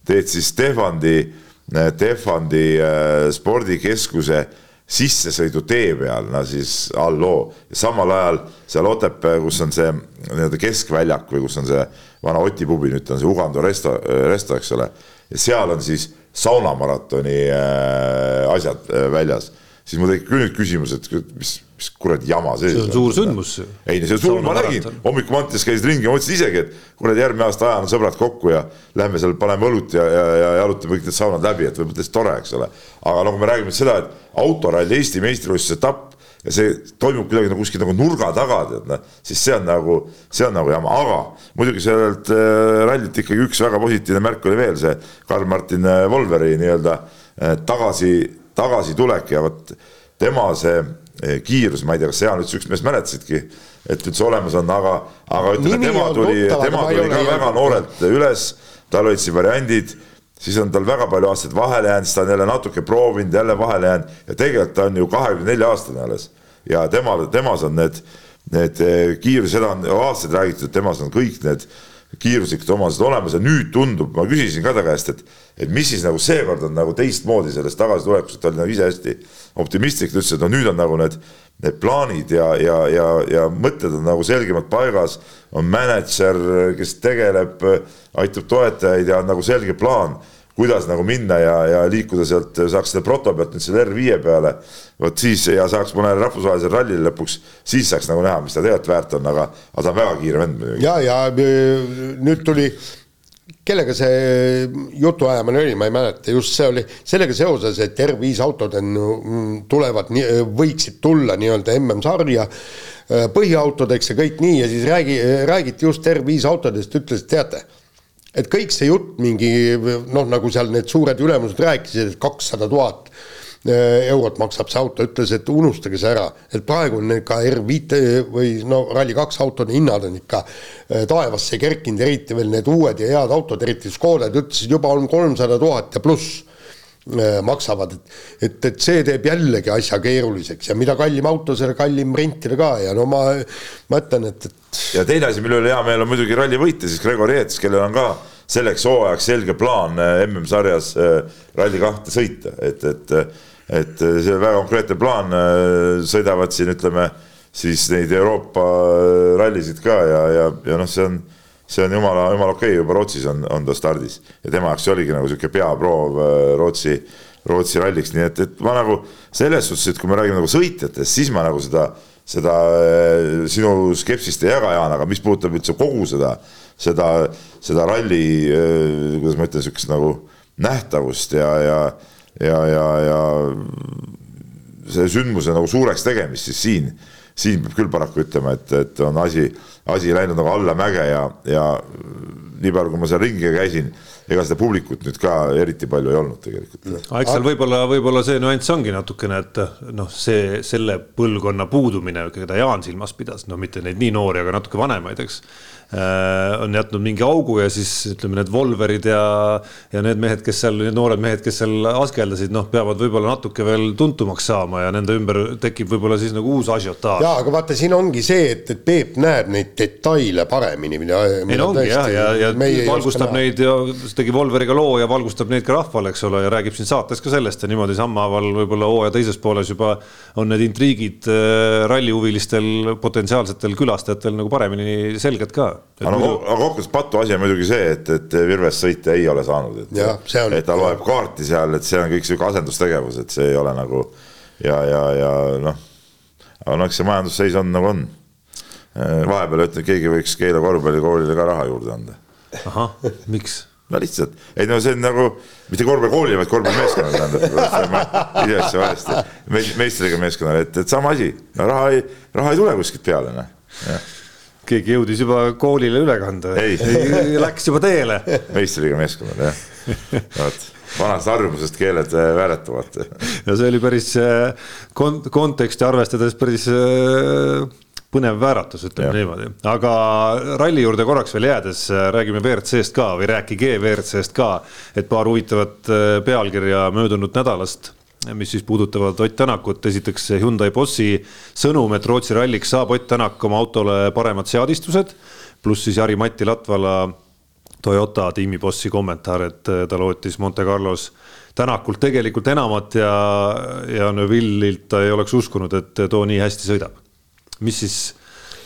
S3: teed siis Tehvandi äh,, Tehvandi äh, spordikeskuse sissesõidutee peal, no siis halloo, samal ajal seal Otepää, kus on see nii-öelda keskväljak või kus on see vana Oti pubi, nüüd on see Ugando resto, resto, eks ole ja seal on siis saunamaratoni äh, asjad äh, väljas, siis mul tekib küll nüüd küsimus, et mis, mis kuradi jama see,
S4: see on. suur sündmus.
S3: ei, see on suur, ma nägin, hommikul Mantis käisid ringi, ma mõtlesin isegi, et kuradi järgmine aasta ajame sõbrad kokku ja lähme seal, paneme õlut ja, ja, ja jalutame kõik need saunad läbi, et võib-olla täitsa tore, eks ole. aga nagu me räägime seda, et autoralli Eesti meistrivõistluse etapp ja see toimub kuidagi nagu kuskil nagu nurga taga, tead noh, siis see on nagu, see on nagu jama, aga muidugi sellelt äh, rallilt ikkagi üks väga positiivne märk oli veel see Karl-Martin äh, Volveri nii-öelda äh, tagasi, tagasitulek ja vot tema see kiirus, ma ei tea, kas seal üldse üks mees mäletasidki, et üldse olemas on, aga, aga ütleme, tema tuli, tema tuli ka väga noorelt üles, tal olid siin variandid siis on tal väga palju aastaid vahele jäänud, siis ta on jälle natuke proovinud, jälle vahele jäänud ja tegelikult ta on ju kahekümne nelja aastane alles. ja temal, temas on need, need eh, kiirus, seda on aastaid räägitud, temas on kõik need kiiruslikud omadused olemas ja nüüd tundub, ma küsisin ka ta käest, et, et mis siis nagu seekord on nagu teistmoodi sellest tagasitulekust, ta oli nagu ise hästi optimistlik, ta ütles, et no nüüd on nagu need, need plaanid ja, ja, ja, ja mõtted on nagu selgemalt paigas. on mänedžer, kes tegeleb, aitab toetajaid ja on nagu selge plaan kuidas nagu minna ja, ja liikuda sealt, saaks selle proto pealt nüüd selle R5 peale. vot siis ja saaks mõnele rahvusvahelisele rallile lõpuks, siis saaks nagu näha, mis ta tegelikult väärt on, aga, aga ta on väga kiire vend muidugi.
S2: ja, ja nüüd tuli kellega see jutuajamine oli, ma ei mäleta, just see oli sellega seoses, et R5 autod on, mm, tulevad, võiksid tulla nii-öelda MM-sarja äh, põhiautodeks ja kõik nii ja siis räägi, räägiti just R5 autodest, ütles, teate et kõik see jutt mingi noh, nagu seal need suured ülemused rääkisid, et kakssada tuhat eurot maksab see auto, ütles, et unustage see ära, et praegu on ka R5 või no Rally2 autode hinnad on ikka eh, taevasse kerkinud, eriti veel need uued ja head autod, eriti Škodad, ütlesid juba on kolmsada tuhat ja pluss eh, maksavad, et, et, et see teeb jällegi asja keeruliseks ja mida kallim auto, selle kallim rentida ka ja no ma, ma ütlen, et, et
S3: ja teine asi, mille üle hea meel on muidugi ralli võita, siis Gregor Jeets, kellel on ka selleks hooajaks selge plaan äh, MM-sarjas äh, Rally kahte sõita, et, et, et see väga konkreetne plaan, äh, sõidavad siin ütleme siis neid Euroopa rallisid ka ja, ja, ja noh, see on, see on jumala, jumala okei okay,, juba Rootsis on, on ta stardis. Ja tema jaoks oligi nagu sihuke peaproov Rootsi, Rootsi ralliks, nii et, et ma nagu selles suhtes, et kui me räägime nagu sõitjatest, siis ma nagu seda seda sinu skepsist ei jaga, Jaan, aga mis puudutab üldse kogu seda, seda, seda ralli, kuidas ma ütlen, sihukest nagu nähtavust ja, ja, ja, ja, ja selle sündmuse nagu suureks tegemist, siis siin, siin peab küll paraku ütlema, et, et on asi, asi läinud nagu allamäge ja, ja nii palju, kui ma seal ringi käisin ega seda publikut nüüd ka eriti palju ei olnud tegelikult.
S4: eks seal võib-olla, võib-olla see nüanss ongi natukene, et noh, see selle põlvkonna puudumine, keda Jaan silmas pidas, no mitte neid nii noori, aga natuke vanemaid, eks on jätnud mingi augu ja siis ütleme, need Volverid ja, ja need mehed, kes seal, need noored mehed, kes seal askeldasid, noh, peavad võib-olla natuke veel tuntumaks saama ja nende ümber tekib võib-olla siis nagu uus asiotaaž.
S2: ja, aga vaata, siin ongi see, et, et Peep näeb neid detaile paremini, mida.
S4: ei no ongi jah, ja, ja, ja valgustab neid ja tegi Volveriga loo ja valgustab neid ka rahvale, eks ole, ja räägib siin saates ka sellest ja niimoodi sammhaaval võib-olla hooaja teises pooles juba on need intriigid äh, rallihuvilistel potentsiaalsetel külastajatel nagu paremini selged ka
S3: aga no muidu... aga kokkuvõttes patu asi on muidugi see, et, et Virves sõita ei ole saanud, et, et ta loeb kaarti seal, et see on kõik sihuke asendustegevus, et see ei ole nagu ja, ja, ja noh, aga noh, eks see majandusseis on nagu on. vahepeal ütlen, keegi võiks Keila korvpallikoolile ka raha juurde anda.
S4: ahah, miks?
S3: no lihtsalt, ei no see on nagu mitte korvpallikooli, vaid korvpallimeeskonnale tähendab, isegi valesti, meistriga meeskonnale, et, et sama asi, no raha ei, raha ei tule kuskilt peale, noh
S4: keegi jõudis juba koolile üle kanda. Läks juba teele.
S3: meistriga meeskonnale jah, vot vanast harjumusest keeled äh, vääretavad.
S4: ja see oli päris äh, kont-, konteksti arvestades päris äh, põnev vääratus, ütleme ja. niimoodi, aga ralli juurde korraks veel jäädes räägime WRC-st ka või rääkige WRC-st ka, et paar huvitavat pealkirja möödunud nädalast mis siis puudutavad Ott Tänakut, esiteks Hyundai bossi sõnum, et Rootsi ralliks saab Ott Tänak oma autole paremad seadistused, pluss siis Jari-Mati Latvala Toyota tiimi bossi kommentaar, et ta lootis Monte Carlos Tänakult tegelikult enamat ja, ja Neville'ilt ta ei oleks uskunud, et too nii hästi sõidab. mis siis,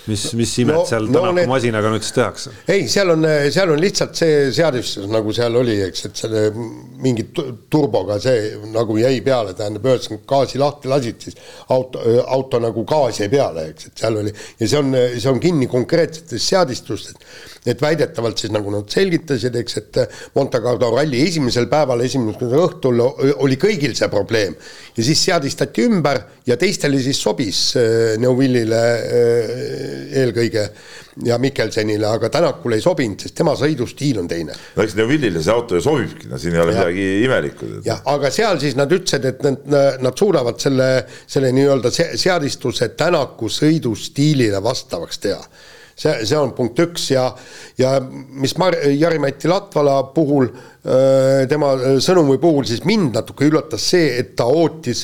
S4: mis, mis imet
S2: No-
S4: seal
S2: no
S4: Tänaku
S2: need-
S4: nüüd siis tehakse?
S2: ei, seal on, seal on lihtsalt see seadistus, nagu seal oli, eks, et selle mingi tu- turboga see nagu jäi peale, tähendab, ühesõnaga gaasi lahti lasid, siis auto, auto nagu gaas jäi peale, eks, et seal oli ja see on, see on kinni konkreetsetes seadistustes. et väidetavalt siis nagu nad selgitasid, eks, et Monte Carlo ralli esimesel päeval, esimesel õhtul oli kõigil see probleem ja siis seadistati ümber ja teistele siis sobis äh, Neuvillile äh, eelkõige ja Mikkelsenile, aga Tänakule ei sobinud, sest tema sõidustiil on teine.
S3: no eks Neuvillile see auto ju sobibki, no siin ei ole
S2: Ja.
S3: midagi imelikku.
S2: jah, aga seal siis nad ütlesid, et nad, nad suudavad selle, selle nii-öelda se- seadistuse Tänaku sõidustiilile vastavaks teha. see, see on punkt üks ja, ja mis Mar-, Jari-Mati Latvala puhul, tema sõnumi puhul siis mind natuke üllatas see, et ta ootis,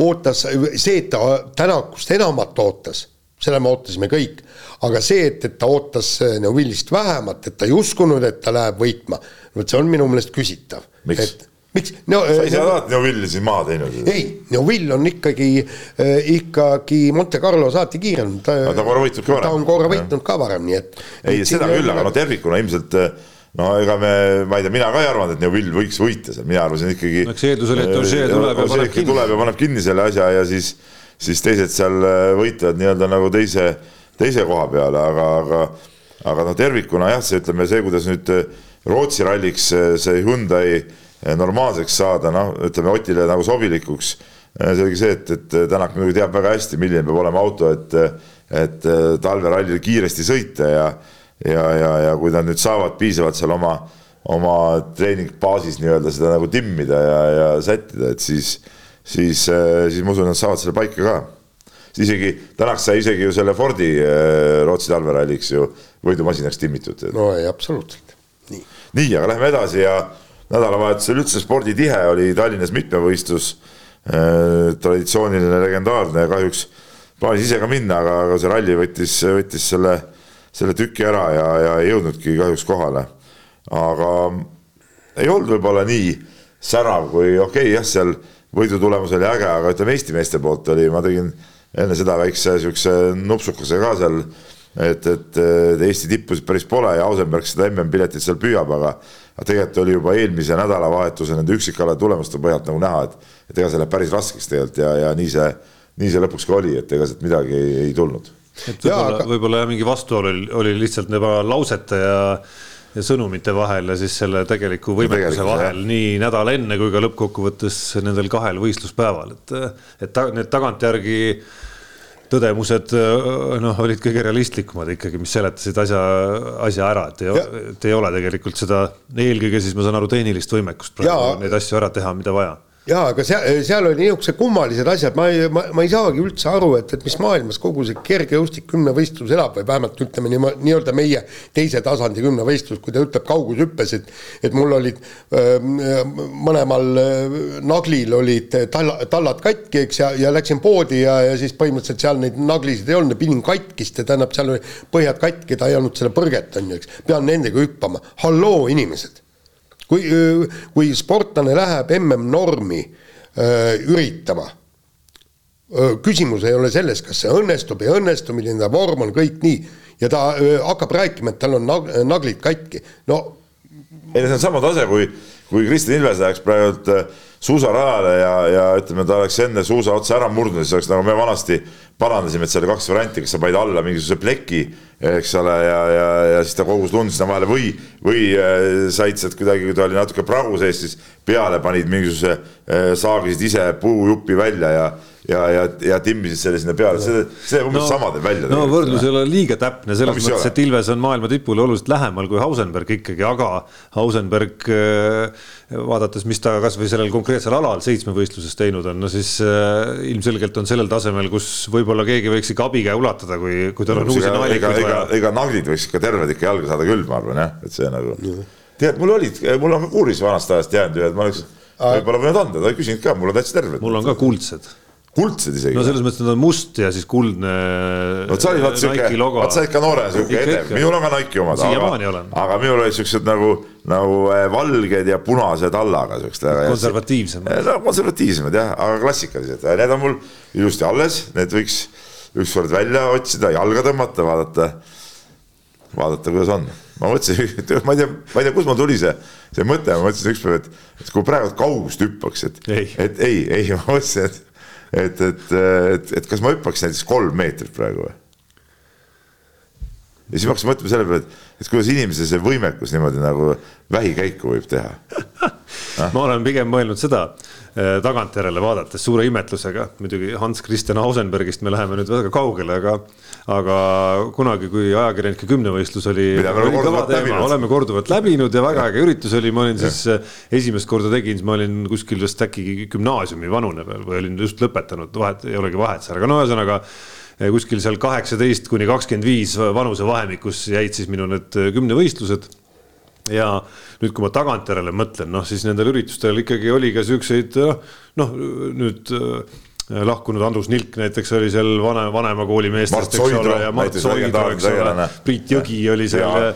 S2: ootas, see, et ta Tänakust enamat ootas, selle me ootasime kõik, aga see, et, et ta ootas Neuvillist vähemat, et ta ei uskunud, et ta läheb võitma, vot see on minu meelest küsitav.
S3: Miks?
S2: et miks? no
S3: sa ei saa
S2: no,
S3: alati Neuvilli siin maha teinud.
S2: ei, Neuvill on ikkagi äh,, ikkagi Monte Carlo saati kiirem. ta
S3: ta on korra võitnud ka varem.
S2: ta on korra võitnud ka varem, nii et.
S3: ei, seda küll, aga no tervikuna ilmselt no ega me, ma ei tea, mina ka ei arvanud, et Neuvill võiks võita seal, mina arvasin ikkagi.
S4: No eks eeldus oli, et Ogier tuleb ja paneb kinni.
S3: tuleb ja paneb kinni selle asja ja siis, siis teised seal äh, võitlevad nii-öelda nagu teise, teise koha peale, aga, aga, aga no tervikuna jah, see ütleme see, kuidas nüüd äh, Rootsi ralliks äh, see Hyundai normaalseks saada, noh, ütleme Otile nagu sobilikuks. see oligi see, et, et Tänak muidugi teab väga hästi, milline peab olema auto, et, et talverallil kiiresti sõita ja, ja, ja, ja kui nad nüüd saavad piisavalt seal oma, oma treeningbaasis nii-öelda seda nagu timmida ja, ja sättida, et siis, siis, siis ma usun, nad saavad selle paika ka. isegi Tänak sai isegi ju selle Fordi Rootsi talveralliks ju võidumasinaks timmitud.
S2: no ei, absoluutselt, nii.
S3: nii, aga lähme edasi ja nädalavahetusel üldse sporditihe oli Tallinnas mitmevõistlus äh,. traditsiooniline, legendaarne, kahjuks plaanis ise ka minna, aga, aga see ralli võttis, võttis selle, selle tüki ära ja, ja ei jõudnudki kahjuks kohale. aga ei olnud võib-olla nii särav kui okei okay,, jah, seal võidu tulemus oli äge, aga ütleme Eesti meeste poolt oli, ma tegin enne seda väikse siukse nupsukese ka seal et, et Eesti tippusid päris pole ja Ausenberg seda MM-piletit seal püüab, aga aga tegelikult oli juba eelmise nädalavahetuse nende üksikala tulemuste põhjalt nagu näha, et et ega see läheb päris raskeks tegelikult ja, ja nii see, nii see lõpuks ka oli, et ega sealt midagi ei, ei tulnud.
S4: et võib-olla aga..., võib-olla jah, mingi vastuolu oli, oli lihtsalt juba lausete ja ja sõnumite vahel ja siis selle tegeliku võimekuse vahel jah. nii nädal enne kui ka lõppkokkuvõttes nendel kahel võistluspäeval, et, et ta, need tagantjärgi tõdemused noh, olid kõige realistlikumad ikkagi, mis seletasid asja, asja ära, et ei, et ei ole tegelikult seda, eelkõige siis ma saan aru, tehnilist võimekust praegu neid asju ära teha, mida vaja
S2: jaa, aga seal, seal oli niisugused kummalised asjad, ma ei, ma, ma ei saagi üldse aru, et, et mis maailmas kogu see kergejõustik kümnevõistlus elab või vähemalt ütleme nii, nii-öelda meie teise tasandi kümnevõistlus, kui ta ütleb kaugushüppes, et et mul olid öö, mõlemal naglil olid talla, tallad katki, eks, ja, ja läksin poodi ja, ja siis põhimõtteliselt seal neid naglisid ei olnud pidin katkist tähendab, seal oli põhjad katki, ta ei olnud seda põrget, on ju, eks, pean nendega hüppama, halloo, inimesed kui, kui sportlane läheb MM-normi üritama, küsimus ei ole selles, kas see õnnestub, ei õnnestu, milline ta vorm on, kõik nii, ja ta öö, hakkab rääkima, et tal on nag naglid katki, no.
S3: ei no see on sama tase, kui, kui Kristjan Ilves läheks praegult suusarajale ja, ja ütleme, ta oleks enne suusa otsa ära murdnud, siis oleks nagu me vanasti parandasime, et seal oli kaks varianti, kas sa panid alla mingisuguse pleki, eks ole, ja, ja, ja siis ta kogus lund sinna vahele või, või said sealt kuidagi, kui ta oli natuke pragu sees, siis peale panid mingisuguse, saagisid ise puujupi välja ja ja, ja, ja timmisid selle sinna peale, see, see umbes no, sama teeb välja.
S4: no võrdlus ei ole liiga täpne selles no, mõttes, et Ilves on maailma tipule oluliselt lähemal kui Hausenberg ikkagi, aga Hausenberg vaadates, mis ta kasvõi sellel konkreetsel alal seitsmevõistluses teinud on, no siis äh, ilmselgelt on sellel tasemel, kus võib-olla keegi võiks ikka abikäe ulatada, kui, kui tal on uusi
S3: naelikuid vaja. ega naglid võiks ikka terved ikka jalga saada küll, ma arvan jah, et see nagu. tead, mul olid, mul on ka kuuris vanast ajast jäänud ju, et ma oleks võib-olla võinud anda, ta ei küsinud ka, mul on täitsa terved.
S4: mul on ka kuldsed
S3: kuldsed isegi.
S4: no selles mõttes, et nad on must ja siis kuldne.
S3: vot sa olid vaat siuke, vaat sa ikka noorena siuke edev, minul on ka Nike'i omad.
S4: olen.
S3: aga minul olid siuksed nagu, nagu valged ja punase tallaga siuksed.
S4: konservatiivsemad.
S3: no konservatiivsemad jah, aga klassikalised, need on mul ilusti alles, need võiks ükskord välja otsida, jalga tõmmata, vaadata, vaadata, kuidas on. ma mõtlesin, ma ei tea, ma ei tea, kust mul tuli see, see mõte, ma mõtlesin ükspäev, et, et kui praegu kaugust hüppaks, et, et ei, ei, ma mõtlesin, et, et, et, et, et kas ma hüppaks näiteks kolm meetrit praegu või ja siis ma hakkasin mõtlema selle peale, et, et kuidas inimesel see võimekus niimoodi nagu vähikäiku võib teha.
S4: Ma olen pigem mõelnud seda eh, tagantjärele vaadates suure imetlusega, muidugi Hans Christian Ausenbergist me läheme nüüd väga kaugele, aga, aga kunagi, kui ajakirjanike kümnevõistlus oli, oleme korduvalt läbinud. ja väga äge üritus oli, ma olin siis eh, esimest korda tegin, siis ma olin kuskil vist äkki gümnaasiumi vanune veel või olin just lõpetanud, vahet ei olegi vahet seal, aga no ühesõnaga kuskil seal kaheksateist kuni kakskümmend viis vanusevahemikus jäid siis minu need kümnevõistlused. Ja nüüd, kui ma tagantjärele mõtlen, noh siis nendel üritustel ikkagi oli ka siukseid noh, nüüd lahkunud Andrus Nilk näiteks oli seal vana, vanema kooli meestest, eks ole, ja Mart Soidro, eks ole, Priit Jõgi oli seal.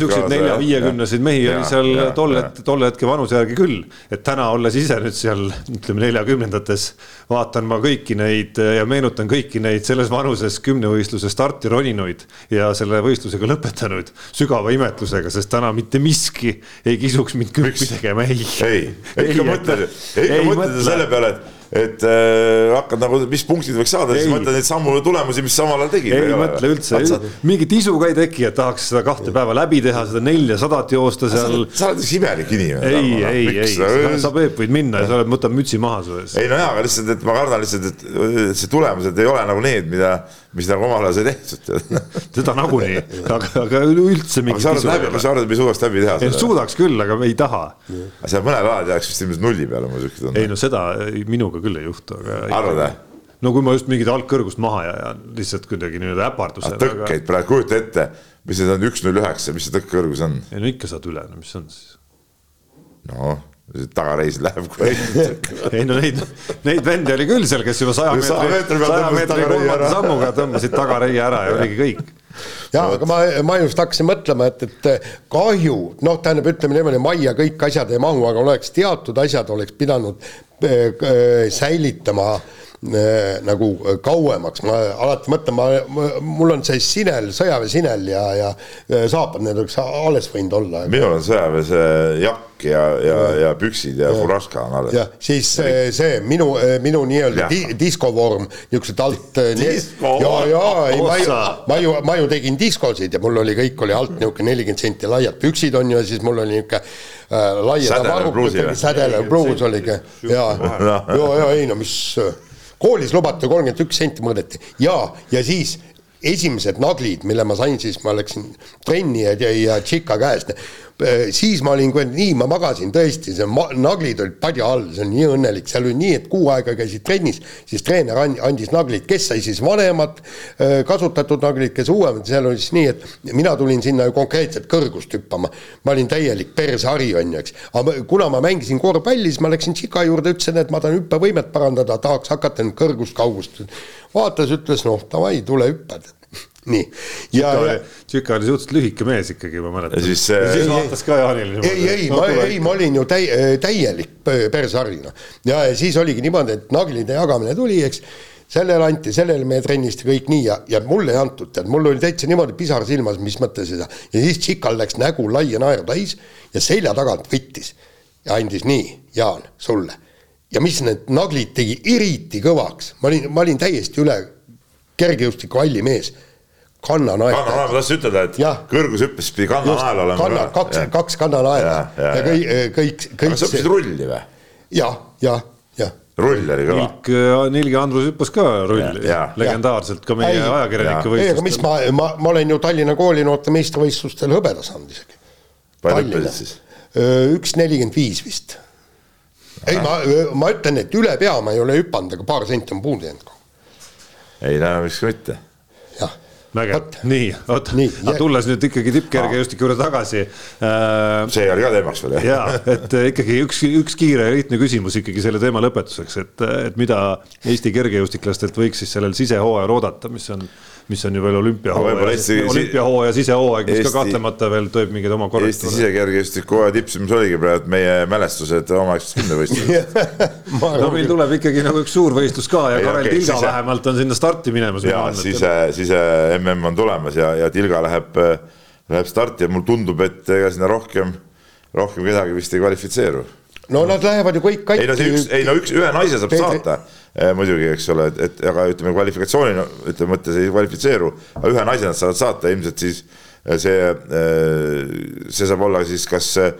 S4: Siukseid nelja-viiekümneseid mehi ja, oli seal ja, tolle, tolle hetke vanuse järgi küll. et täna olles ise nüüd seal ütleme neljakümnendates, vaatan ma kõiki neid ja meenutan kõiki neid selles vanuses kümnevõistluse starti roninuid ja selle võistlusega lõpetanuid sügava imetlusega, sest täna mitte miski ei kisuks mind kümpi tegema, ei.
S3: ei, ikka mõtled, ikka mõtled selle peale, et et äh, hakkad nagu, mis punktid võiks saada, siis mõtled neid sammu tulemusi, mis samal ajal tegid.
S4: ei mõtle üldse, mingit isu ka ei teki, et tahaks seda kahte päeva läbi teha, seda neljasadat joosta seal.
S3: sa oled üks imelik inimene.
S4: ei, ei, ei, sa Peep võid minna ja sa oled, võtab mütsi maha su ees.
S3: ei no jaa, aga lihtsalt, et ma kardan lihtsalt, et see tulemused ei ole nagu need, mida mis nagu omal ajal sai tehtud
S4: seda nagunii, aga, aga üldse mingit
S3: isu ei ole. kas sa arvad, et me suudaks läbi teha
S4: seda? suudaks küll, aga me ei taha.
S3: aga seal mõned alad jääks vist ilmselt nulli peale, mul siuke tunne.
S4: ei no seda minuga küll ei juhtu, aga.
S3: arvad või?
S4: no kui ma just mingit algkõrgust maha jään, lihtsalt kuidagi nii-öelda äpardusel.
S3: tõkkeid aga... praegu, kujuta ette, mis need on, üks null üheksa, mis see tõkkekõrgus on?
S4: ei no ikka saad üle, no mis on siis?
S3: noh tagareis läheb kui
S4: ei no neid, neid vendi oli küll seal, kes juba saja meetri, saja meetri kolmanda sammuga tõmbasid tagareie ära ja oligi kõik.
S2: Ja aga ma, ma just hakkasin mõtlema, et, et kahju, noh, tähendab, ütleme niimoodi, majja kõik asjad ei mahu, aga oleks teatud asjad oleks pidanud äh, äh, säilitama. äh, nagu äh, kauemaks, ma alati mõtlen, ma, mul on see sinel, sõjaväesinel ja, ja saapad, need oleks alles võinud olla.
S3: minul on sõjaväes jakk ja, ja, ja püksid ja, ja furaška on alles.
S2: jah, siis see, see minu, minu nii-öelda di, diskovorm, niisugused alt. ja, ja ei, ma ju, ma ju, ma ju tegin diskosid ja mul oli, kõik oli alt niisugune nelikümmend senti laiad püksid on ju ja siis mul oli niisugune äh, laiad varrukad, sädelev pluus oligi. ja, ja, ja ei no mis koolis lubati kolmkümmend üks senti mõõdeti. Ja, ja siis esimesed naglid, mille ma sain, siis ma läksin trenni ja, ja tšika käest siis ma olin, nii, ma magasin tõesti, see naglid olid padja all, see on nii õnnelik, seal oli nii, et kuu aega käisid trennis, siis treener andis naglid, kes sai siis vanemad äh, kasutatud naglid, kes uuemad, seal oli siis nii, et mina tulin sinna ju konkreetselt kõrgust hüppama. ma olin täielik pershari, on ju, eks. aga kuna ma mängisin korvpalli, siis ma läksin Tšika juurde, ütlesin, et ma tahan hüppevõimet parandada, tahaks hakata nüüd kõrgust-kaugust. vaatas, ütles noh, davai, tule hüppad nii.
S4: ja, ja. Tšika oli suhteliselt lühike mees ikkagi, ma mäletan.
S3: ja siis, ja
S4: siis vaatas ka Jaanile.
S2: ei, ei, ma, ei, ma olin ju täi-, täielik persari, noh. ja, ja siis oligi niimoodi, et naglide jagamine tuli, eks sellele anti, sellele meie trennist ja kõik nii ja, ja mulle ei antud, tead, mul oli täitsa niimoodi pisar silmas, mis mõttes seda. ja siis Tšikal läks nägu laia naeru täis ja selja tagant võttis ja andis nii, Jaan, sulle. ja mis need naglid tegi eriti kõvaks, ma olin, ma olin täiesti üle kergejõustiku halli mees kannanael.
S3: kannanael, ma tahtsin ütelda, et ja. kõrgushüppes pidi kannanael olema.
S2: kanna, kaks, kaks kannanaela ja, ja, ja kõik, kõik, kõik.
S3: aga sa õppisid rulli või?
S2: jah, jah, jah.
S3: rull oli kõva.
S4: Nilk, Nilgi Andrus hüppas ka rulli, legendaarselt ka meie ajakirjanike võistlustel.
S2: ei, aga mis ma, ma, ma olen ju Tallinna koolinoorte meistrivõistlustel hõbeda saanud isegi.
S3: palju hüppasid siis?
S2: üks nelikümmend viis vist. ei, ma, ma ütlen, et üle pea ma ei ole hüpanud, aga paar senti on puudu jäänud.
S3: Ei no miks mitte.
S4: Vägev, nii, oot, aga tulles nüüd ikkagi tippkergejõustiku juurde tagasi
S3: äh,. see oli ka teemaks veel
S4: jah? ja, et äh, ikkagi üks, üks kiire ja lihtne küsimus ikkagi selle teema lõpetuseks, et, et mida Eesti kergejõustiklastelt võiks siis sellel sisehooajal oodata, mis on mis on ju veel olümpiahooaja
S3: Eesti-
S4: olümpiahooaja sisehooaeg, mis
S3: Eesti-
S4: ka kahtlemata veel teeb mingeid oma
S3: Eesti
S4: korrektuure.
S3: sisekergejõustiku hooaja tipp, mis oligi praegu meie mälestused omaaegsest kümnevõistlusest.
S4: no meil tuleb ikkagi nagu üks suurvõistlus ka ja Karel
S3: okei,
S4: Tilga
S3: sise-
S4: vähemalt on sinna starti minemas.
S3: ja sise, sise MM on tulemas ja, ja Tilga läheb, läheb starti ja mulle tundub, et ega sinna rohkem, rohkem kedagi vist ei kvalifitseeru
S2: no nad lähevad ju kõik
S3: ei no see üks, ei no üks, ühe naise saab
S2: Peetri-
S3: saata eh, muidugi, eks ole, et, et aga ütleme kvalifikatsiooni no, ütleme mõttes ei kvalifitseeru, aga ühe naise nad saavad saata, ilmselt siis eh, see, see saab olla siis kas eh,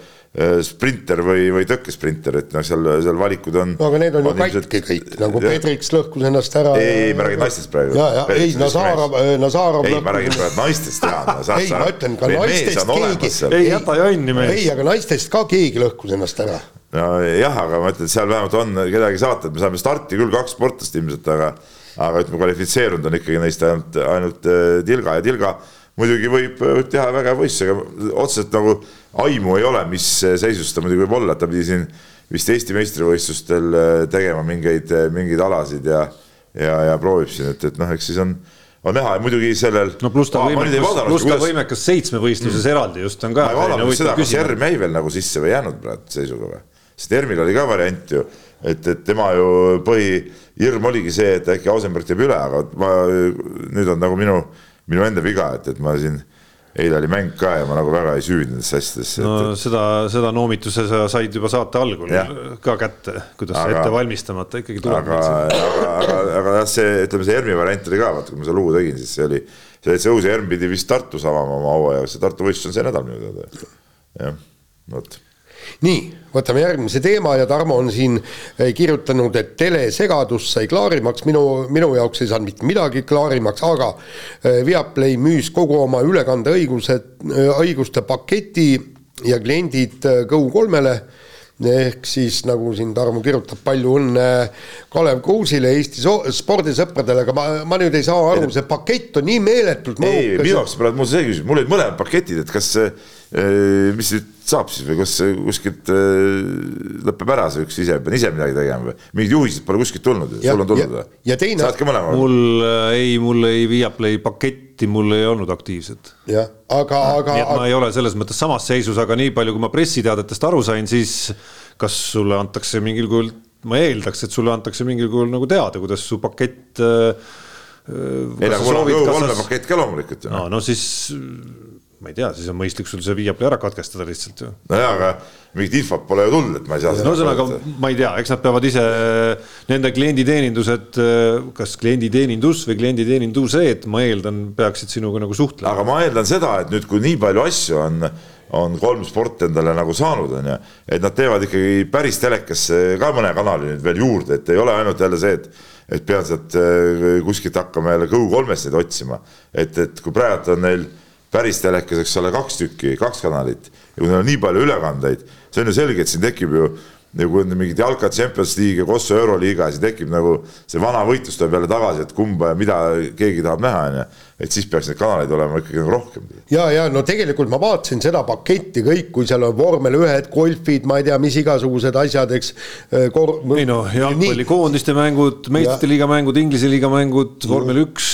S3: sprinter või, või tõkkesprinter, et noh, seal, seal valikud on.
S2: no aga need on ju katki kõik, nagu Pedriks lõhkus ennast ära.
S3: ei, ei, ma räägin naistest praegu.
S2: ja, ja ei, Nazarov, Nazarov.
S3: ei, ma räägin praegu naistest ja.
S2: ei, ma ütlen ka naistest keegi,
S4: Ei jäta jonni mees.
S2: ei, aga naistest ka keegi lõhkus ennast ära.
S3: nojah, aga ma ütlen, et seal vähemalt on kedagi saata, et me saame starti küll kaks sportlast ilmselt, aga aga ütleme, kvalifitseerunud on ikkagi neist ainult, ainult äh, Tilga ja Tilga muidugi võib, võib teha väga hea võistluse, aga otseselt nagu aimu ei ole, mis seisus ta muidugi võib olla, ta pidi siin vist Eesti meistrivõistlustel äh, tegema mingeid, mingeid alasid ja ja, ja proovib siin, et, et noh, eks siis on, on näha ja muidugi sellel.
S4: no pluss ta võimekas, pluss ta võimekas seitsmevõistluses eraldi just on ka.
S3: ma ei vaadanud seda, kas Erm jäi veel nagu sisse või jäänud praegu seisuga või? sest Ermil oli ka variant ju, et, et tema ju põhihirm oligi see, et äkki Ausenberg teeb üle, aga ma nüüd on nagu minu, minu enda viga, et, et ma siin eile oli mäng ka ja ma nagu väga ei süüvinud nendesse asjadesse
S4: no
S3: et,
S4: seda, seda noomituse sa said juba saate algul
S3: Jah.
S4: ka kätte, kuidas
S3: Aga-
S4: ette valmistamata ikkagi tuleb
S3: aga, aga, aga, aga jah, see, ütleme see Ermi variant oli ka, vaata kui ma seda lugu tegin, siis see oli, see oli see uus Erm pidi vist Tartus avama oma hooaja, see Tartu võistlus on see nädal minu teada. jah, vot
S2: nii, võtame järgmise teema ja Tarmo on siin eh, kirjutanud, et telesegadus sai klaarimaks, minu, minu jaoks ei saanud mitte midagi klaarimaks, aga eh, Viaplay müüs kogu oma ülekandeõigused, õiguste paketi ja kliendid eh, Go3-le ehk siis nagu siin Tarmo kirjutab, palju õnne Kalev Kruusile, Eesti spordisõpradele, aga ma, ma nüüd ei saa aru, see pakett on nii meeletult
S3: ei, minu jaoks praegu mul see küsimus, mul olid mõlemad paketid, et kas see, mis nüüd saab siis või kas see kuskilt eh, lõpeb ära see üks ise, pean ise midagi tegema või mingid juhised pole kuskilt tulnud,
S2: Ja-
S3: sul on tulnud
S2: ja-
S3: või?
S2: ja teine-
S3: sa oled ka mõlema?
S4: mul äh, ei, mul ei Viaplay paketti, mul ei olnud aktiivset.
S2: jah, aga, aga
S4: nii et ma ei ole selles mõttes samas seisus, aga nii palju, kui ma pressiteadetest aru sain, siis kas sulle antakse mingil kujul, ma eeldaks, et sulle antakse mingil kujul nagu teada, kuidas su pakett äh,
S3: ei, aga mul on Go3 pakett ka loomulikult
S4: no, no siis ma ei tea, siis on mõistlik sul see Viaplay ära katkestada lihtsalt ju.
S3: nojah, aga mingit infot pole ju tulnud, et ma ei saa
S4: no ühesõnaga, ma ei tea, eks nad peavad ise nende klienditeenindused, kas klienditeenindus või klienditeenindused, ma eeldan, peaksid sinuga nagu suhtlema.
S3: aga ma eeldan seda, et nüüd, kui nii palju asju on, on kolm sport endale nagu saanud, on ju, et nad teevad ikkagi päris telekasse ka mõne kanali nüüd veel juurde, et ei ole ainult jälle see, et et pean sealt äh, kuskilt hakkama jälle Go3-st neid otsima, et, et kui praegu on neil päris telekas, eks ole, kaks tükki, kaks kanalit ja kui neil on nii palju ülekandeid, see on ju selge, et siin tekib ju ja kui on mingid jalka Champions League ja Kosovo Euroliiga, siis tekib nagu see vana võitlus tuleb jälle tagasi, et kumba ja mida keegi tahab näha, onju. et siis peaks neid kanaleid olema ikkagi nagu rohkem.
S2: ja, ja no tegelikult ma vaatasin seda paketti kõik, kui seal on vormel ühed, golfid, ma ei tea, mis igasugused asjad, eks.
S4: ei noh, jalgpallikoondiste mängud, meistrite liiga mängud, Inglise liiga mängud, vormel üks,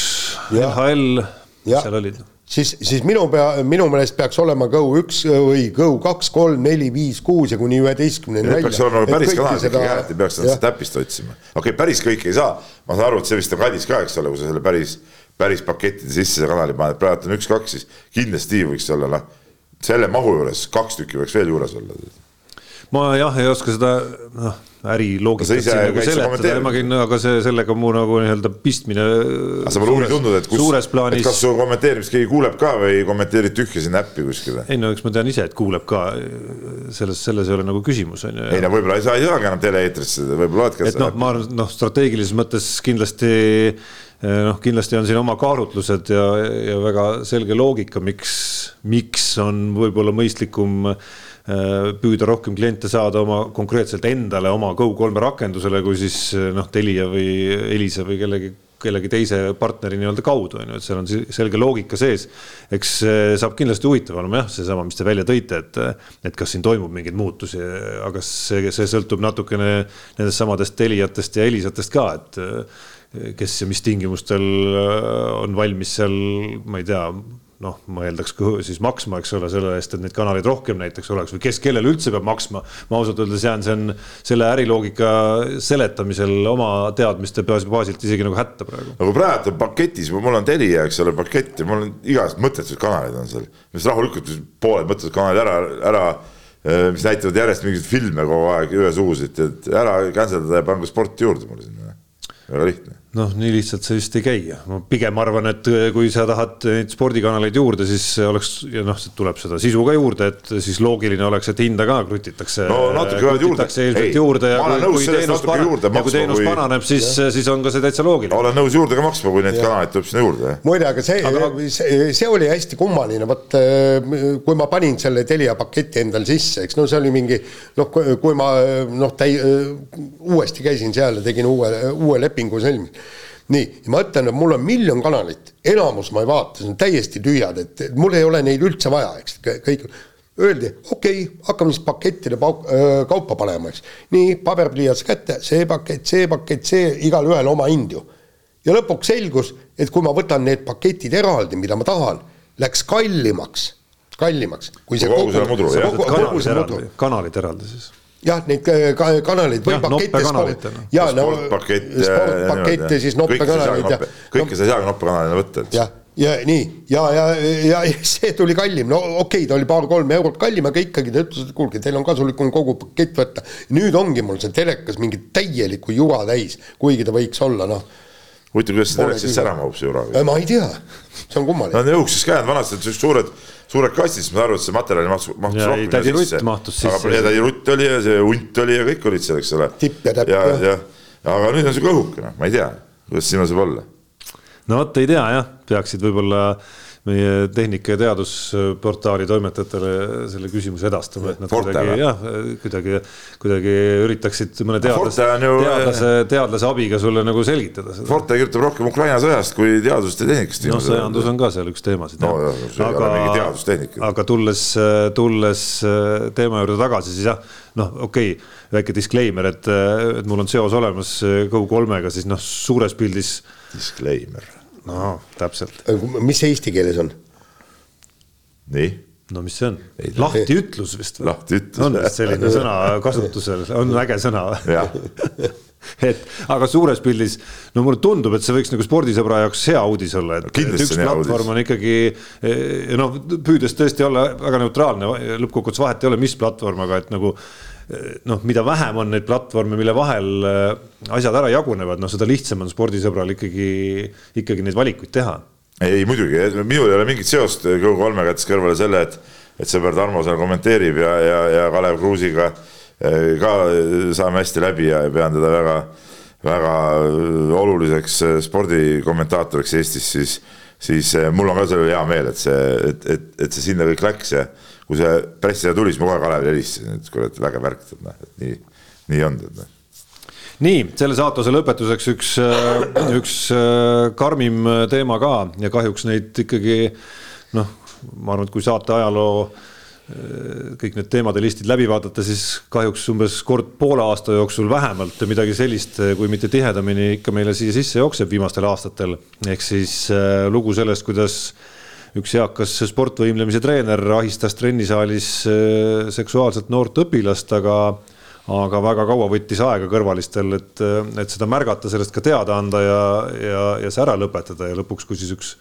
S2: Ja.
S4: NHL, seal olid.
S2: siis, siis minu pea, minu meelest peaks olema Go üks või Go kaks, kolm, neli, viis, kuus ja kuni üheteistkümneni
S3: Need peaks olema nagu päris kanalid
S2: seda...
S3: ikkagi jah, et ei peaks seda täpist otsima. okei okay,, päris kõike ei saa, ma saan aru, et see vist on kallis ka, eks ole, kui sa selle päris, päris pakettide sisse see kanali paned, praegu on üks-kaks, siis kindlasti võiks olla noh, selle mahu juures kaks tükki võiks veel juures olla.
S4: ma jah, ei oska seda noh, äriloogikat siin nagu seletada, ma käin, aga see sellega mu nagu nii-öelda pistmine.
S3: aga sa pole huvi tundnud, et kus,
S4: suures
S3: et
S4: plaanis
S3: kas su kommenteerimist keegi kuuleb ka või kommenteerid tühja sinna äppi kuskile?
S4: ei no eks ma tean ise, et kuuleb ka, selles, selles ei ole nagu küsimus on ju.
S3: ei no võib-olla ei saa, ei saagi enam tele-eetrisse, võib-olla oledki.
S4: et noh, ma arvan, noh, strateegilises mõttes kindlasti noh, kindlasti on siin oma kaalutlused ja, ja väga selge loogika, miks, miks on võib-olla mõistlikum äh, püüda rohkem kliente saada oma konkreetselt endale oma Go3 rakendusele, kui siis noh, Telia või Elisa või kellegi kellegi teise partneri nii-öelda kaudu on ju, et seal on selge loogika sees. eks see saab kindlasti huvitav olema jah, seesama, mis te välja tõite, et, et kas siin toimub mingeid muutusi, aga see, see sõltub natukene nendest samadest Teliatest ja Elisatest ka, et kes ja mis tingimustel on valmis seal, ma ei tea noh, ma eeldaks siis maksma, eks ole, selle eest, et neid kanaleid rohkem näiteks oleks või kes kellele üldse peab maksma. ma ausalt öeldes jään siin selle äriloogika seletamisel oma teadmiste baasilt isegi nagu hätta praegu.
S3: no kui praegu on paketis, mul on Telia, eks ole, pakett ja mul on igasuguseid mõttetuid kanaleid on seal, mis rahulikult pooled mõttetud kanalid ära, ära eh, mis näitavad järjest mingisuguseid filme kogu aeg ühesuguseid, et ära cancel dada ja pange sporti juurde mulle sinna. väga lihtne
S4: noh, nii lihtsalt see vist ei käi, ma pigem arvan, et kui sa tahad neid spordikanaleid juurde, siis oleks ja noh, tuleb seda sisu ka juurde, et siis loogiline oleks, et hinda ka krutitakse.
S3: no natuke veel juurde.
S4: ilmselt juurde ja kui, kui teenus paraneb, ja kui teenus paraneb, siis, siis on ka see täitsa loogiline.
S3: olen nõus juurde ka maksma, kui neid kanaleid tuleb sinna juurde.
S2: muide, aga see aga..., see, see oli hästi kummaline, vot kui ma panin selle Telia paketi endal sisse, eks no see oli mingi noh, kui ma noh, täi-, uuesti käisin seal ja tegin uue, uue lepingu sõlmimise nii, ja ma ütlen, et mul on miljon kanalit, enamus ma ei vaata, see on täiesti tühjad, et mul ei ole neid üldse vaja, eks, kõik. Öeldi, okei okay,, hakkame siis pakettide pauk, öö, kaupa panema, eks. nii, paberpliiats kätte, see pakett, see pakett, see, igalühel oma hind ju. ja lõpuks selgus, et kui ma võtan need paketid eraldi, mida ma tahan, läks kallimaks, kallimaks.
S3: kogu selle mudru, jah.
S4: kanalid eraldi, kanalid eraldi siis
S2: jah, neid kanaleid või pakette. ja no
S3: sportpakette,
S2: sportpakette, siis noppekanaleid
S3: ja. kõike sa ei saagi noppekanalina võtta.
S2: jah, ja nii ja, ja, ja see tuli kallim, no okei okay,, ta oli paar-kolm eurot kallim, aga ikkagi ta ütles, et kuulge, teil on kasulikum kogu pakett võtta. nüüd ongi mul see telekas mingi täielikku jura täis, kuigi ta võiks olla noh
S3: huvitav, kuidas see telekas siis ära mahub, see jura?
S2: ma ei tea, see on kummaline.
S3: Nad on õhukeseks käinud, vanasti olid suured suured kastid, siis ma saan aru, et see materjal mahtus, mahtus rohkem
S4: tädi Rutt mahtus sisse.
S3: aga tädi Rutt oli ja see hunt oli ja kõik olid seal, eks ole.
S2: tipp ja täpp.
S3: ja, ja, aga nüüd on sihuke õhukene, ma ei tea, kuidas sinna saab olla.
S4: no vot, ei tea jah, peaksid võib-olla meie tehnika ja teadusportaali toimetajatele selle küsimuse edastama, et nad Forte, kuidagi jah, kuidagi, kuidagi üritaksid mõne teadlase, teadlase, teadlase abiga sulle nagu selgitada
S3: seda. Forte kirjutab rohkem Ukraina sõjast kui teadusest ja tehnikast.
S4: noh, sõjandus on ka seal üks teemasid.
S3: no teadustehnika.
S4: aga tulles, tulles äh, teema juurde tagasi, siis jah, noh, okei okay,, väike disclaimer, et, et mul on seos olemas Go3-ga, siis noh, suures pildis.
S3: Disclaimer
S4: no täpselt.
S2: mis see eesti keeles on?
S3: nii
S4: no mis see on? lahtiütlus vist
S3: või? lahtiütlus.
S4: on vist selline sõna kasutusel, on äge sõna et aga suures pildis, no mulle tundub, et see võiks nagu spordisõbra jaoks hea uudis olla, et, et üks platvorm on ikkagi noh, püüdes tõesti olla väga neutraalne, lõppkokkuvõttes vahet ei ole, mis platvorm, aga et nagu noh, mida vähem on neid platvorme, mille vahel äh, asjad ära jagunevad, noh, seda lihtsam on spordisõbral ikkagi, ikkagi neid valikuid teha.
S3: ei muidugi, minul ei ole mingit seost Go3-ga, jättes kõrvale selle, et, et sõber Tarmo seal kommenteerib ja, ja, ja Kalev Kruusiga äh, ka saame hästi läbi ja pean teda väga, väga oluliseks spordikommentaatoriks Eestis, siis, siis mul on ka selle üle hea meel, et see, et, et, et see sinna kõik läks ja kui see pressile tuli, siis ma kohe Kalevile helistasin, et et vägev värk, et noh, et nii, nii on, noh
S4: nii, selle saatuse lõpetuseks üks, äh, üks äh, karmim teema ka ja kahjuks neid ikkagi noh, ma arvan, et kui saate ajaloo äh, kõik need teemade listid läbi vaadata, siis kahjuks umbes kord poole aasta jooksul vähemalt midagi sellist, kui mitte tihedamini ikka meile siia sisse jookseb viimastel aastatel. ehk siis lugu sellest, kuidas üks eakas sportvõimlemise treener ahistas trennisaalis äh, seksuaalselt noort õpilast, aga aga väga kaua võttis aega kõrvalistel, et, et seda märgata, sellest ka teada anda ja, ja, ja see ära lõpetada ja lõpuks, kui siis üks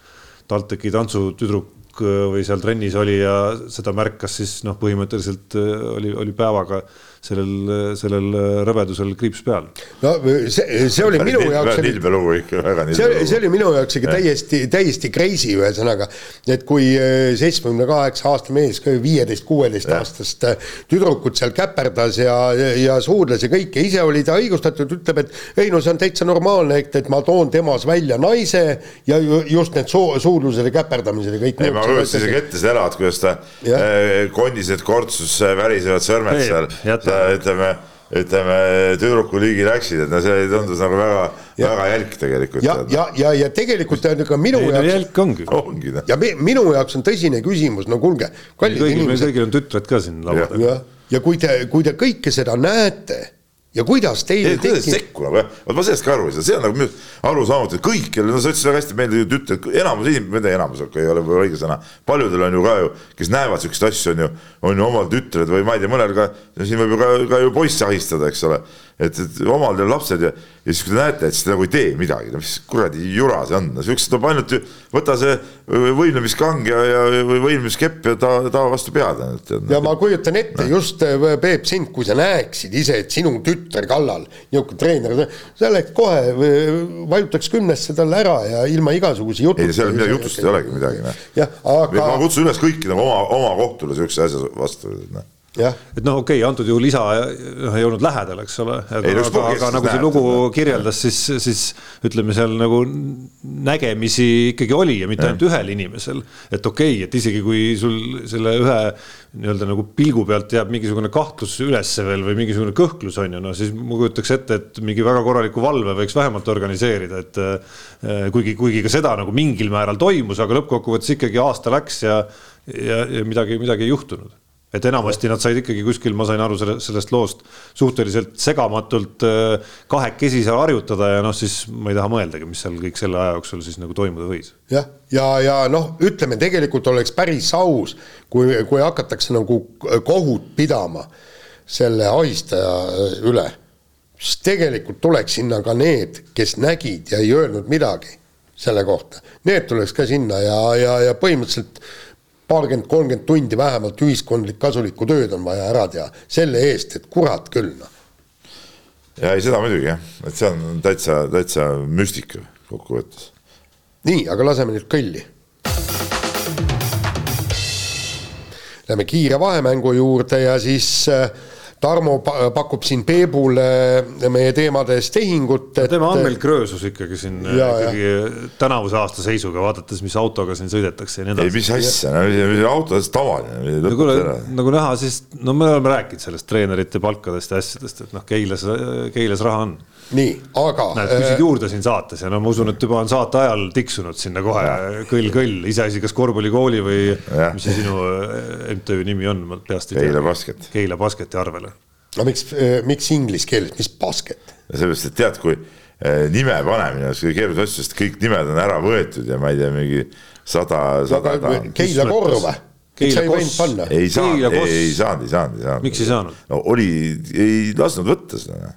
S4: TalTechi tantsutüdruk äh, või seal trennis oli ja seda märkas, siis noh, põhimõtteliselt äh, oli, oli päevaga sellel, sellel rõvedusel kriips peal.
S2: no see, see oli minu jaoks.
S3: väga nilbe lugu ikka, väga nilbe
S2: lugu. see oli minu jaoks ikka täiesti, täiesti crazy ühesõnaga, et kui äh, seitsmekümne kaheksa aasta mees, viieteist, kuueteist aastast äh, tüdrukut seal käperdas ja, ja suudles ja kõike, ise oli ta õigustatud, ütleb, et ei no see on täitsa normaalne, et, et ma toon temas välja naise ja just need soo, suudlused ja käperdamised ja kõik.
S3: ei, ma kujutasin isegi ette seda, et kuidas ta äh, kondised kortsus värisevad sõrmed seal ütleme, ütleme tüdruku ligi läksid, et no see tundus nagu väga, väga jälk tegelikult.
S2: ja, ja, ja, ja tegelikult on ka minu
S4: ei,
S2: jaoks
S4: jälk ongi.
S3: ongi
S2: ja me, minu jaoks on tõsine küsimus, no kuulge.
S4: kõigil, meil kõigil on tütred ka siin laua
S2: taga. ja kui te, kui te kõike seda näete ja kuidas teil
S3: ei, kuidas
S2: tekib,
S3: sekku nagu jah, vot ma sellest ka aru ei saa, see on nagu minu arusaamatu, et kõikjal, no sa ütlesid väga hästi, meil ju ütled, enamus ei tea, enamus okei, ei ole võib-olla õige sõna, paljudel on ju ka ju, kes näevad siukseid asju, on ju, on ju omal tütred või ma ei tea, mõnel ka, siin võib ju ka, ka ju poisse ahistada, eks ole, et, et omal teil lapsed ja, ja siis kui te näete, et siis te nagu ei tee midagi, no mis kuradi jura see on, no siukest tuleb ainult ju võta see võimlemiskang ja, ja või võimlemiskepp ja ta, ta vastu pead ainult.
S2: ja ma kujutan ette just äh, Peep sind, kui sa näeksid ise, et sinu tütar kallal, niisugune treener, sa läheks kohe, vajutaks kümnesse talle ära ja ilma igasuguse jututa.
S3: ei, seal midagi jutust ei olegi midagi, noh.
S2: jah, aga
S3: ma kutsun üles kõiki nagu oma, oma kohtule siukse asja vastu, noh
S2: jah,
S4: et noh, okei okay,, antud juhul isa noh, ei olnud lähedal, eks ole, aga, aga, aga nagu see lugu kirjeldas, siis, siis ütleme seal nagu nägemisi ikkagi oli ja mitte ainult ühel inimesel. et okei okay,, et isegi kui sul selle ühe nii-öelda nagu pilgu pealt jääb mingisugune kahtlus ülesse veel või mingisugune kõhklus on ju, no siis ma kujutaks ette, et mingi väga korraliku valve võiks vähemalt organiseerida, et äh, kuigi, kuigi ka seda nagu mingil määral toimus, aga lõppkokkuvõttes ikkagi aasta läks ja ja, ja midagi, midagi ei juhtunud et enamasti nad said ikkagi kuskil, ma sain aru selle, sellest loost suhteliselt segamatult äh, kahekesi seal harjutada ja noh, siis ma ei taha mõeldagi, mis seal kõik selle aja jooksul siis nagu toimuda võis.
S2: jah, ja, ja, ja noh, ütleme tegelikult oleks päris aus, kui, kui hakatakse nagu kohut pidama selle ahistaja üle, siis tegelikult tuleks sinna ka need, kes nägid ja ei öelnud midagi selle kohta, need tuleks ka sinna ja, ja, ja põhimõtteliselt paarkümmend, kolmkümmend tundi vähemalt ühiskondlik kasulikku tööd on vaja ära teha selle eest, et kurat küll noh.
S3: ja ei, seda muidugi jah, et see on täitsa, täitsa müstika kokkuvõttes.
S2: nii, aga laseme nüüd kõlli. Lähme kiire vahemängu juurde ja siis äh, Tarmo pa- pakub siin Peebule meie teemade eest tehingut.
S4: tema on meil kröösus ikkagi siin
S2: Ja,
S4: ja, ikkagi tänavuse aasta seisuga, vaadates, mis autoga siin sõidetakse ja nii
S3: ei,
S4: edasi.
S3: mis asja, no auto on tavaline.
S4: no kuule, nagu näha, siis no me oleme rääkinud sellest treenerite palkadest ja asjadest, et noh, Keilas, Keilas raha on.
S2: nii, aga
S4: näed, küsid juurde siin saates ja no ma usun, et juba on saate ajal tiksunud sinna kohe kõll-kõll, iseasi, kas korvpallikooli või
S3: Jah.
S4: mis see sinu äh, MTÜ nimi on, ma peast ei
S3: Keila Basket.
S4: Keila Basketi arvele.
S2: no miks, miks inglise keeles, mis basket?
S3: sellepärast, et tead, kui nime panemine on kõige keerulisem asju, sest kõik nimed on ära võetud ja ma ei tea, mingi sada, sada
S2: Keila korv
S4: Keila Koss.
S2: panna?
S3: ei saanud, ei saanud, ei saanud, ei saanud.
S4: Miks ei saanud?
S3: no oli, ei lasknud võtta seda.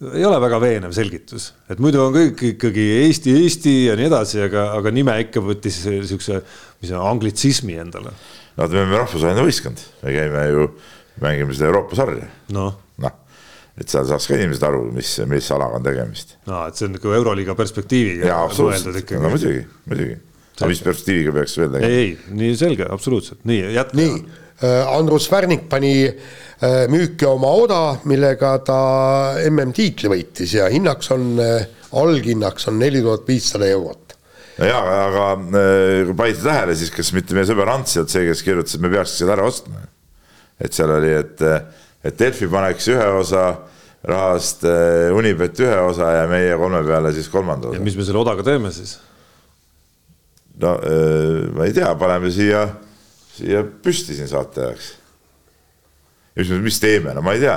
S4: Ei ole väga veenev selgitus, et muidu on kõik ikkagi Eesti, Eesti ja nii edasi, aga, aga nime ikka võttis siukse, mis on, anglitsismi endale.
S3: no me oleme rahvusvaheline võistkond, me käime ju, mängime seda Euroopa sarja.
S4: noh,
S3: noh, et seal saaks ka inimesed aru, mis, mis alaga on tegemist.
S4: no et see on nagu Euroliiga perspektiiviga
S3: jaa, absoluutselt, no muidugi, muidugi. aga mis perspektiiviga peaks veel tegema?
S4: ei, ei, nii selge, absoluutselt, nii jätka.
S2: nii, Andrus Värnik pani äh, müüki oma oda, millega ta MM-tiitli võitis ja hinnaks on, alghinnaks on neli tuhat viissada eurot.
S3: no jaa, aga äh, kui panite tähele, siis kas mitte meie sõber Ants ei olnud see, kes kirjutas, et me peaks selle ära ostma. et seal oli, et, et Delfi paneks ühe osa rahast, Unibet ühe osa ja meie kolme peale siis kolmanda
S4: ja
S3: osa.
S4: mis me selle odaga teeme siis?
S3: no ma ei tea, paneme siia, siia püsti siin saate ajaks. mis, mis teeme, no ma ei tea,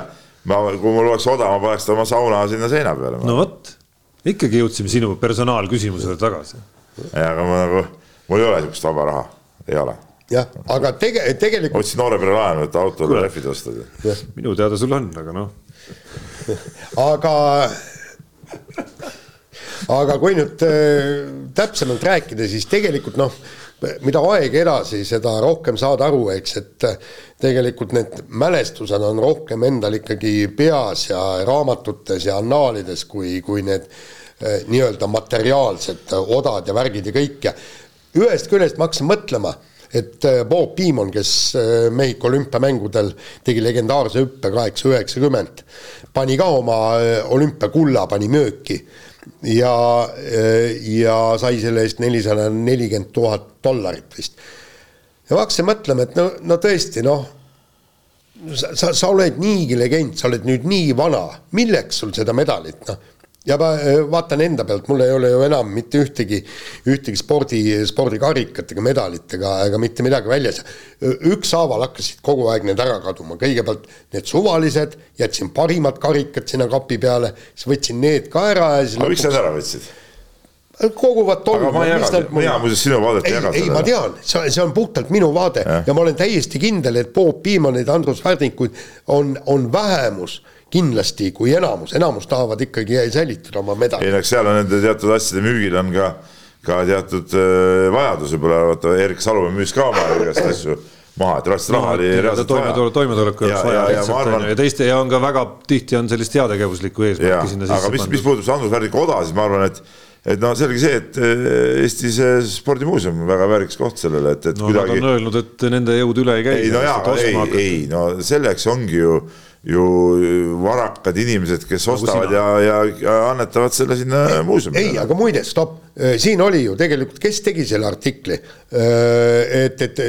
S3: ma, kui mul oleks oda, ma paneks ta oma sauna sinna seina peale
S4: no vot, ikkagi jõudsime sinu personaalküsimusele tagasi.
S3: ja aga ma nagu, mul ei ole sihukest vaba raha, ei ole.
S2: jah, aga tege-, tegelikult
S3: otsin noore pere laenu, et autole rehvid osta.
S4: minu teada sul on, aga noh,
S2: aga, aga kui nüüd äh, täpsemalt rääkida, siis tegelikult noh, mida aeg edasi, seda rohkem saad aru, eks, et äh, tegelikult need mälestused on rohkem endal ikkagi peas ja raamatutes ja annaalides, kui, kui need äh, nii-öelda materiaalsed odad ja värgid ja kõik. Ja ühest küljest ma hakkasin mõtlema et äh, Bob Beamon, kes äh, Mehhiko olümpiamängudel tegi legendaarse hüppe kaheksa üheksakümmend, pani ka oma äh, olümpiakulla, pani mööki ja, ja sai selle eest nelisada nelikümmend tuhat dollarit vist. ja ma hakkasin mõtlema, et no, no tõesti noh, sa, sa, sa oled niigi legend, sa oled nüüd nii vana, milleks sul seda medalit, noh ja ma äh, vaatan enda pealt, mul ei ole ju enam mitte ühtegi, ühtegi spordi, spordikarikat ega medalit ega, ega mitte midagi väljas. ükshaaval hakkasid kogu aeg need ära kaduma, kõigepealt need suvalised, jätsin parimad karikad sinna kapi peale, siis võtsin need ka ära ja siis
S3: aga miks sa need ära võtsid?
S2: koguvad tolmu.
S3: mina muuseas sinu vaadet ei jaga.
S2: ei, ma tean, see, see on puhtalt minu vaade ja. ja ma olen täiesti kindel, et Bob Piimanid, Andrus Värdikuid on, on vähemus kindlasti kui enamus, enamus tahavad ikkagi säilitada oma medali.
S3: ei no eks seal on nende teatud asjade müügil on ka, ka teatud äh, vajadus võib-olla, vaata Erik Salumäe müüs ka oma igast asju maha, et reaalselt raha oli reaalselt
S4: vaja. toimetuleku jaoks vaja lihtsalt arvan... ja teiste ja on ka väga tihti on sellist heategevuslikku eesmärki sinna sisse
S3: aga mis, mis puudutab Andrus Värdiku oda, siis ma arvan, et et no selge see, et äh, Eestis spordimuuseum on väga väärikas koht sellele, et, et
S4: no, kuidagi. Nad on öelnud, et nende jõud üle ei käi.
S3: ei no jaa, ei, ei no selleks ongi ju ju varakad inimesed, kes ostavad ja, ja, ja annetavad selle sinna muuseumi.
S2: ei, aga muide, stopp, äh, siin oli ju tegelikult, kes tegi selle artikli, äh, et, et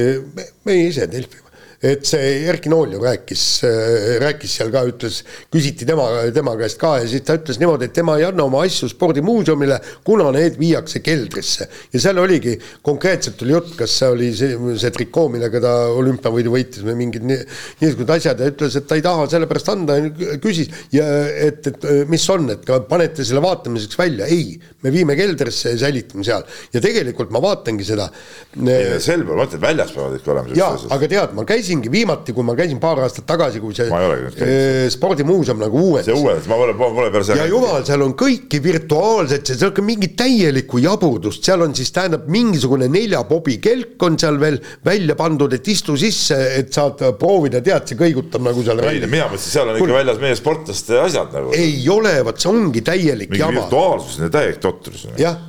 S2: meie ise Delfi et see Erki Nool ju rääkis, äh, rääkis seal ka, ütles, küsiti tema, tema käest ka ja siis ta ütles niimoodi, et tema ei anna oma asju spordimuuseumile, kuna need viiakse keldrisse. ja seal oligi, konkreetselt oli jutt, kas see oli see, see trikoo, millega ta olümpiavõidu võitis või mingid niisugused asjad ja ütles, et ta ei taha sellepärast anda, küsis ja et, et mis on, et panete selle vaatamiseks välja, ei, me viime keldrisse ja säilitame seal ja tegelikult ma vaatangi seda.
S3: selge, vaata, et väljas peavad ikka olema.
S2: jaa, aga tead, ma käisin käisingi viimati, kui ma käisin paar aastat tagasi, kui see e, spordimuuseum nagu uuenes.
S3: see uuenes, ma pole, pole päris
S2: ja jumal, seal on kõiki virtuaalset, seal on mingit täielikku jaburust, seal on siis tähendab mingisugune neljapobi kelk on seal veel välja pandud, et istu sisse, et saad proovida, tead, see kõigutab nagu seal.
S3: ei, mina mõtlesin, seal on ikka Kul... väljas meie sportlaste asjad nagu.
S2: ei ole, vot see ongi täielik
S3: mingi jama. virtuaalsus, täielik totrus.
S2: jah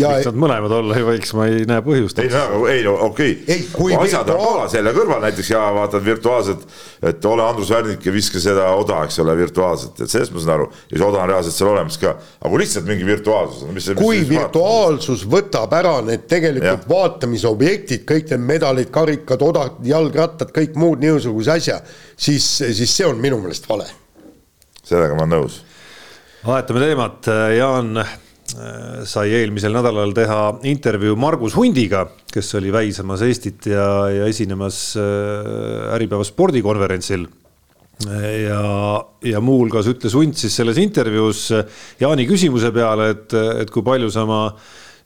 S4: miks nad mõlemad olla ei võiks, ma ei näe põhjust.
S3: ei no, ei no okei okay., asjad on ka selle kõrval näiteks ja vaatad virtuaalselt, et ole Andrus Värnik ja viska seda oda, eks ole, virtuaalselt, et sellest ma saan aru. ja see oda on reaalselt seal olemas ka, aga kui lihtsalt mingi virtuaalsus on,
S2: mis kui mis virtuaalsus vaatad? võtab ära need tegelikult ja. vaatamisobjektid, kõik need medalid, karikad, odad, jalgrattad, kõik muud niisuguse asja, siis, siis see on minu meelest vale.
S3: sellega ma olen nõus.
S4: vahetame teemat, Jaan sai eelmisel nädalal teha intervjuu Margus Hundiga, kes oli väisamas Eestit ja, ja esinemas äh, Äripäeva spordikonverentsil. ja, ja muuhulgas ütles Hunt siis selles intervjuus Jaani küsimuse peale, et, et kui palju sa oma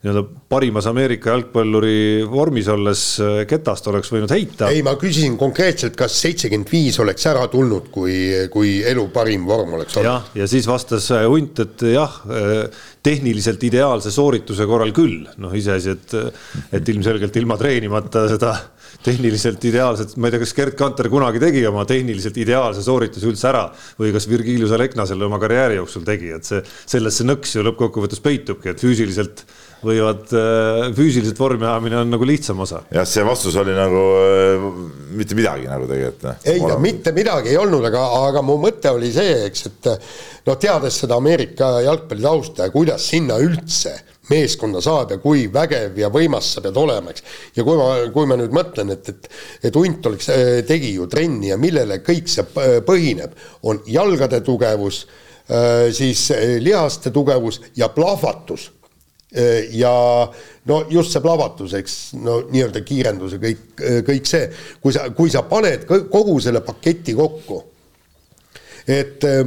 S4: nii-öelda parimas Ameerika jalgpalluri vormis olles äh, ketast oleks võinud heita.
S2: ei, ma küsisin konkreetselt, kas seitsekümmend viis oleks ära tulnud, kui, kui elu parim vorm oleks olnud.
S4: jah, ja siis vastas äh, Hunt, et jah, äh, tehniliselt ideaalse soorituse korral küll, noh iseasi, et, et ilmselgelt ilma treenimata seda tehniliselt ideaalset, ma ei tea, kas Gerd Kanter kunagi tegi oma tehniliselt ideaalse soorituse üldse ära või kas Virgilius Alekna selle oma karjääri jooksul tegi, et see, selles see nõks ju lõppkokkuvõttes peitubki, et füüsiliselt võivad, äh, füüsiliselt vormi ajamine on nagu lihtsam osa.
S3: jah, see vastus oli nagu äh, mitte midagi nagu tegelikult. Noh.
S2: ei no mitte midagi ei olnud, aga, aga mu mõte oli see, eks, et noh, teades seda Ameerika jalgpalli tausta ja kuidas sinna üldse meeskonda saab ja kui vägev ja võimas sa pead olema, eks. ja kui ma, kui ma nüüd mõtlen, et, et, et hunt oleks, tegi ju trenni ja millele kõik see põhineb, on jalgade tugevus, siis lihaste tugevus ja plahvatus ja no just see plahvatus, eks, no nii-öelda kiirendus ja kõik, äh, kõik see, kui sa, kui sa paned kogu selle paketi kokku, et äh,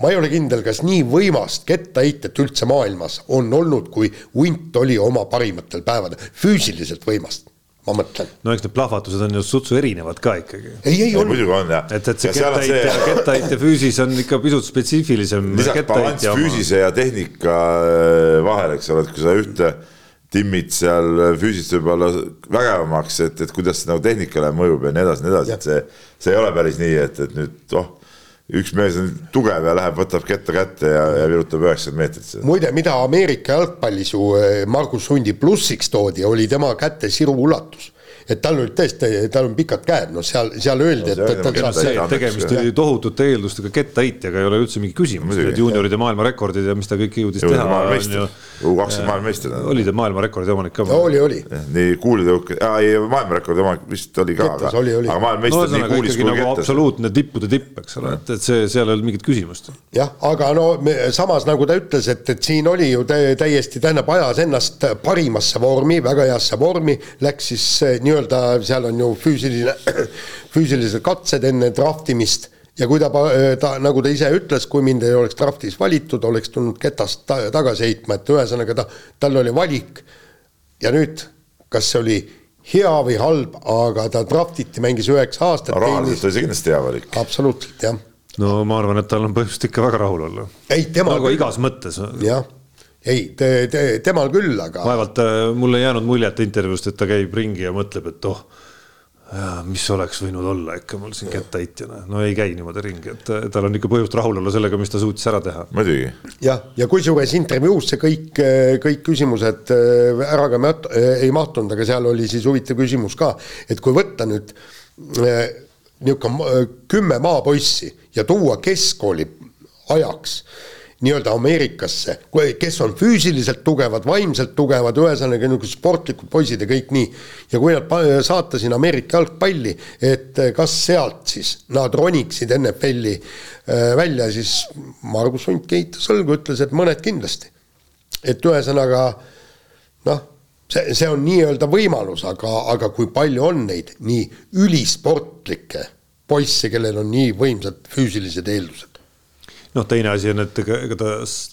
S2: ma ei ole kindel, kas nii võimast kettaheitet üldse maailmas on olnud, kui hunt oli oma parimatel päevadel, füüsiliselt võimast ma mõtlen.
S4: no eks need plahvatused on ju sutsu erinevad ka ikkagi.
S2: ei, ei
S3: olnud. muidugi on jah.
S4: et, et see kettaheite see..., kettaheite füüsis on ikka pisut spetsiifilisem.
S3: lisaks balanss füüsise ja tehnika äh, vahel, eks ole, et kui sa ühte timmid seal füüsiliselt võib-olla vägevamaks, et, et kuidas see nagu tehnikale mõjub ja nii edasi, nii edasi, et see, see ei ole päris nii, et, et nüüd oh üks mees on tugev ja läheb, võtab ketta kätte ja, ja virutab üheksakümmend meetrit.
S2: muide, mida Ameerika jalgpallis ju eh, Margus Hundi plussiks toodi, oli tema käte siru ulatus. Et tal olid tõesti, tal on pikad käed, noh, seal, seal öeldi, et, et
S3: see, Kettaheitja
S4: et tegemist oli tohutute eeldustega kettaheitjaga ei ole üldse mingi küsimus, need juunioride maailmarekordid ja mis ta kõike jõudis teha.
S3: maailmameister. U20 maailmameistrid.
S4: oli ta maailmarekordi omanik ka?
S2: oli, oli.
S3: nii kuulitõuke, ei maailmarekordi omanik vist oli ka, aga, aga
S4: no
S3: maailmameister nii
S4: ühesõnaga
S3: kuulis kui
S4: nagu
S3: kettas.
S4: absoluutne tippude tipp, eks ole, et, et see, seal ei olnud mingit küsimust.
S2: jah, aga no me, samas nagu ta ütles, et, et siin oli ju tä- täiesti, tähendab, ajas ennast parimasse vormi, väga heasse vormi, läks siis eh, nii-öelda, seal on ju füüsiline, füüsilised katsed enne draftimist ja kui ta, ta, nagu ta ise ütles, kui mind ei oleks draftis valitud, oleks tulnud ketast ta, tagasi heitma, et ühesõnaga ta, tal oli valik. ja nüüd, kas see oli hea või halb, aga ta draftiti, mängis üheksa aastat.
S3: rahaliselt oli see kindlasti hea valik.
S2: absoluutselt, jah.
S4: no ma arvan, et tal on põhjust ikka väga rahul olla.
S2: ei, tema
S4: nagu igas mõttes.
S2: jah, ei te, te, temal küll, aga.
S4: vaevalt äh, mul ei jäänud muljet intervjuust, et ta käib ringi ja mõtleb, et oh, mis oleks võinud olla ikka mul siin kettaheitjana. no ei käi niimoodi ringi, et äh, tal on ikka põhjust rahul olla sellega, mis ta suutis ära teha.
S3: muidugi.
S2: jah, ja kusjuures intervjuus see kõik, kõik küsimused äh, ära ka mat- äh, ei mahtunud, aga seal oli siis huvitav küsimus ka, et kui võtta nüüd äh, niisugune kümme maapoissi ja tuua keskkooli ajaks nii-öelda Ameerikasse, kes on füüsiliselt tugevad, vaimselt tugevad, ühesõnaga niisugused sportlikud poisid ja kõik nii. ja kui nad saata sinna Ameerika jalgpalli, et kas sealt siis nad roniksid NFL-i äh, välja, siis Margus Hunt kehitas õlgu, ütles, et mõned kindlasti. et ühesõnaga noh, see, see on nii-öelda võimalus, aga, aga kui palju on neid nii ülisportlikke poisse, kellel on nii võimsad füüsilised eeldused?
S4: Noh, teine asi on, et ega ega ta,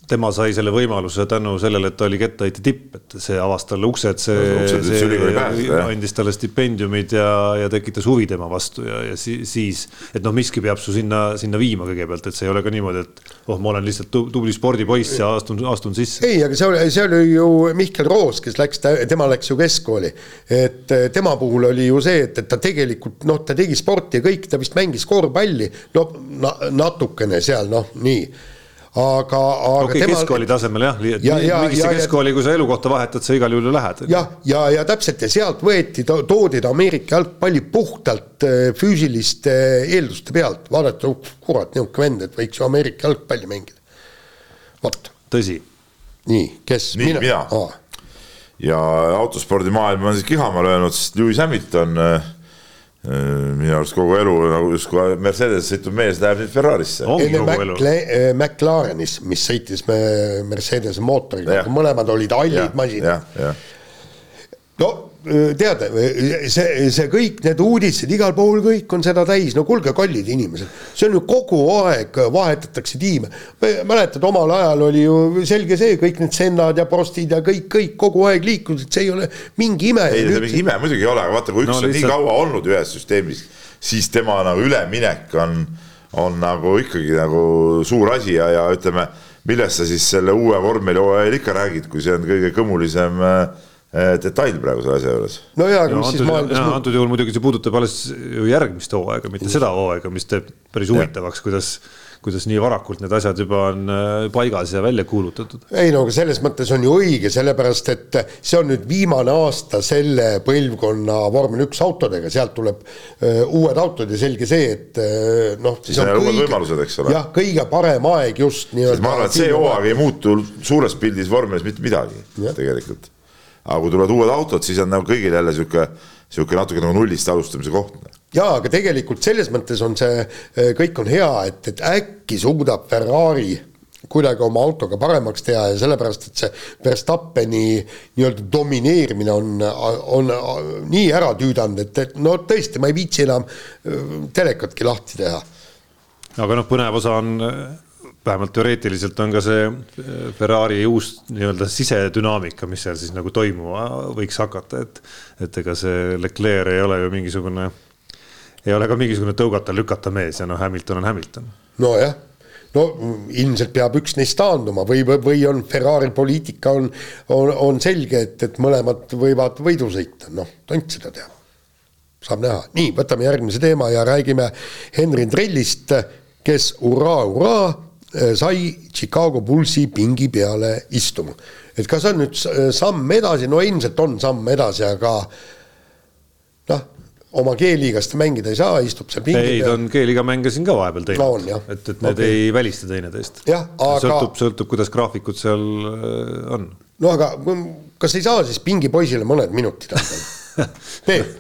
S4: tema sai selle võimaluse tänu sellele, et ta oli kettaheitja tipp, et see avas talle uksed, see,
S3: Uksed üldse ülikooli pääseda, jah.
S4: andis talle stipendiumid ja, ja tekitas huvi tema vastu ja, ja si, siis, et noh, miski peab su sinna, sinna viima kõigepealt, et see ei ole ka niimoodi, et oh, ma olen lihtsalt tu- tubli spordipoiss ja astun, astun sisse.
S2: ei, aga see oli, see oli ju Mihkel Roos, kes läks, tema läks ju keskkooli. et eh, tema puhul oli ju see, et, et ta tegelikult noh, ta tegi sporti ja kõik, ta vist mängis korvpalli, no na, natukene seal noh, nii. aga, aga
S4: okay, keskkooli tasemel jah,
S2: Ja- ja-
S4: mingisse
S2: ja-
S4: keskkooli, kui sa elukohta vahetad, sa igal juhul ju lähed.
S2: jah, ja, ja, ja täpselt ja sealt võeti, toodi ta Ameerika jalgpalli puhtalt eh, füüsiliste eelduste pealt, vaadata, oh, kurat, niisugune vend, et võiks ju Ameerika jalgpalli mängida. vot,
S4: tõsi,
S2: nii, kes?
S3: Nii, mina. ja autospordimaailma on siis kihama löönud, sest Lewis Hamilton äh, äh, minu arust kogu elu nagu justkui Mercedes sõitnud mees läheb nüüd Ferrarisse.
S2: Macle- McLarenis, mis sõitis me Mercedese mootoriga,
S3: Jah.
S2: mõlemad olid hallid masinad. no tead, see, see kõik need uudised igal pool, kõik on seda täis, no kuulge, kallid inimesed, see on ju kogu aeg vahetatakse tiime. mäletad, omal ajal oli ju selge see, kõik need Sennad ja Prostid ja kõik, kõik kogu aeg liikusid, see ei ole mingi ime.
S3: ei see mingi ime muidugi ei ole, aga vaata, kui üks
S4: No
S3: on nii
S4: lihtsalt-
S3: kaua olnud ühes süsteemis, siis tema nagu üleminek on, on nagu ikkagi nagu suur asi ja, ja ütleme, millest sa siis selle uue vormelihooajal ikka räägid, kui see on kõige kõmulisem äh, detail praegu selle asja juures.
S2: no jaa, aga
S4: no
S2: mis siis
S4: antud,
S2: maailmas
S4: jaa,
S2: muutub?
S4: antud juhul muidugi see puudutab alles ju järgmist hooaega, mitte seda hooaega, mis teeb päris huvitavaks, kuidas, kuidas nii varakult need asjad juba on äh, paigas ja välja kuulutatud.
S2: ei no aga selles mõttes on ju õige, sellepärast et see on nüüd viimane aasta selle põlvkonna vormel üks autodega, sealt tuleb öö, uued autod ja selge see, et öö, noh.
S3: Siis on uued võimalused, eks ole.
S2: jah, kõige parem aeg just nii-öelda.
S3: ma arvan, et see hooaeg ei muutu suures pildis vormelis mitte midagi
S2: Jah.
S3: tegelikult. Aga kui tulevad uued autod, siis on nagu kõigil jälle sihuke, sihuke natuke nagu nullist alustamise koht.
S2: jaa, aga tegelikult selles mõttes on see öö, kõik on hea, et, et äkki suudab Ferrari kuidagi oma autoga paremaks teha ja sellepärast, et see Verstappeni nii-öelda domineerimine on, on, on nii ära tüüdanud, et, et no tõesti, ma ei viitsi enam öö, telekatki lahti teha.
S4: aga noh, põnev osa on vähemalt teoreetiliselt on ka see Ferrari uus nii-öelda sisedünaamika, mis seal siis nagu toimuma võiks hakata, et, et ega see Leclerc ei ole ju mingisugune, ei ole ka mingisugune tõugata-lükata mees ja noh, Hamilton on Hamilton.
S2: nojah, no ilmselt peab üks neist taanduma või, või on Ferrari poliitika on, on, on selge, et, et mõlemad võivad võidu sõita, noh, tont seda teab. saab näha, nii, võtame järgmise teema ja räägime Henry Trellist, kes hurraa, hurraa sai Chicago Bullsi pingi peale istuma. et kas on nüüd samm edasi, no ilmselt on samm edasi, aga noh, oma G-liigas ta mängida ei saa, istub seal pingi
S4: ei, ta on G-liiga mänge siin ka vahepeal
S2: No
S4: teinud
S2: jah.
S4: et, et need okay. ei välista teineteist.
S2: Aga-
S4: sõltub, sõltub, kuidas graafikud seal äh, on.
S2: no aga kas ei saa siis pingipoisile mõned minutid anda? Peep,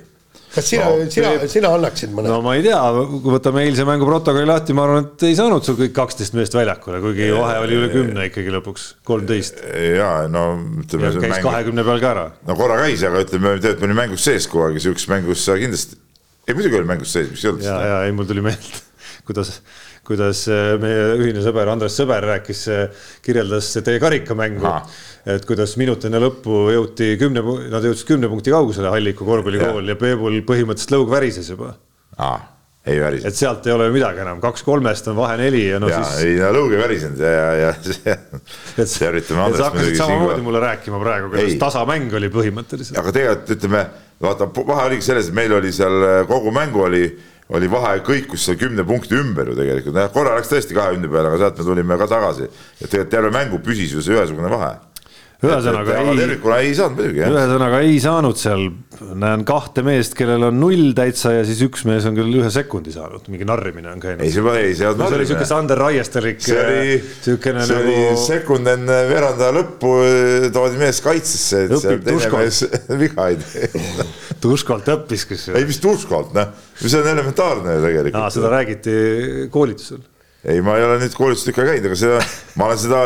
S2: kas sina
S3: No,
S2: sina sina annaksid mõned
S4: no ma ei tea, kui võtame eilse mängu protokolli lahti, ma arvan, et ei saanud sul kõik kaksteist meest väljakule, kuigi vahe oli üle kümne ikkagi lõpuks, kolmteist.
S3: ja no ütleme.
S4: käis kahekümne peal ka ära.
S3: no korra käis, aga ütleme, tegelikult me olime mängus sees kogu aeg ja sihukeses mängus sa kindlasti, ei muidugi oli mängus sees, miks ei olnud
S4: ja, ja ei, mul tuli meelde, kuidas, kuidas äh, meie ühine sõber Andres Sõber rääkis, kirjeldas teie karikamängu
S3: Ahah.,
S4: et kuidas minut enne lõppu jõuti kümne, nad jõudsid kümne punkti kaugusele Halliku korvpallikool ja Peebul põhimõtteliselt lõug värises juba.
S3: aa, ei värisenud.
S4: et sealt ei ole ju midagi enam, kaks kolmest on vahe neli ja no
S3: ja
S4: siis.
S3: ei no lõug ei värisenud ja, ja, ja
S4: et et sa hakkasid samamoodi mulle rääkima praegu, kuidas tasamäng oli põhimõtteliselt.
S3: aga tegelikult ütleme, vaata vahe oligi selles, et meil oli seal äh, kogu mängu oli, oli vahe kõikus seal kümne punkti ümber ju tegelikult, jah korra läks tõesti kahekümne peale, aga sealt me tulime ka tagasi. ja tegelikult terve mängu püsis ju see ühesugune vahe.
S4: Ühesõnaga
S3: aga
S4: ei,
S3: tervikuna ei saanud muidugi jah.
S4: ühesõnaga ei saanud seal, näen kahte meest, kellel on null täitsa ja siis üks mees on küll ühe sekundi saanud, mingi narrimine on käinud
S3: ei, see ei, see
S4: no see oli siuke Sander Raiesterlik,
S3: see oli,
S4: siukene
S3: see oli
S4: nagu
S3: sekund enne veerandaja lõppu toodi mees kaitsesse, et seal teine mees viga ei tee.
S4: Tuškolt õppis kusjuures.
S3: ei, mis Tuškolt, noh, see on elementaarne ju tegelikult.
S4: seda räägiti koolitusel.
S3: ei, ma ei ole nüüd koolitust ikka käinud, aga seda, ma olen seda,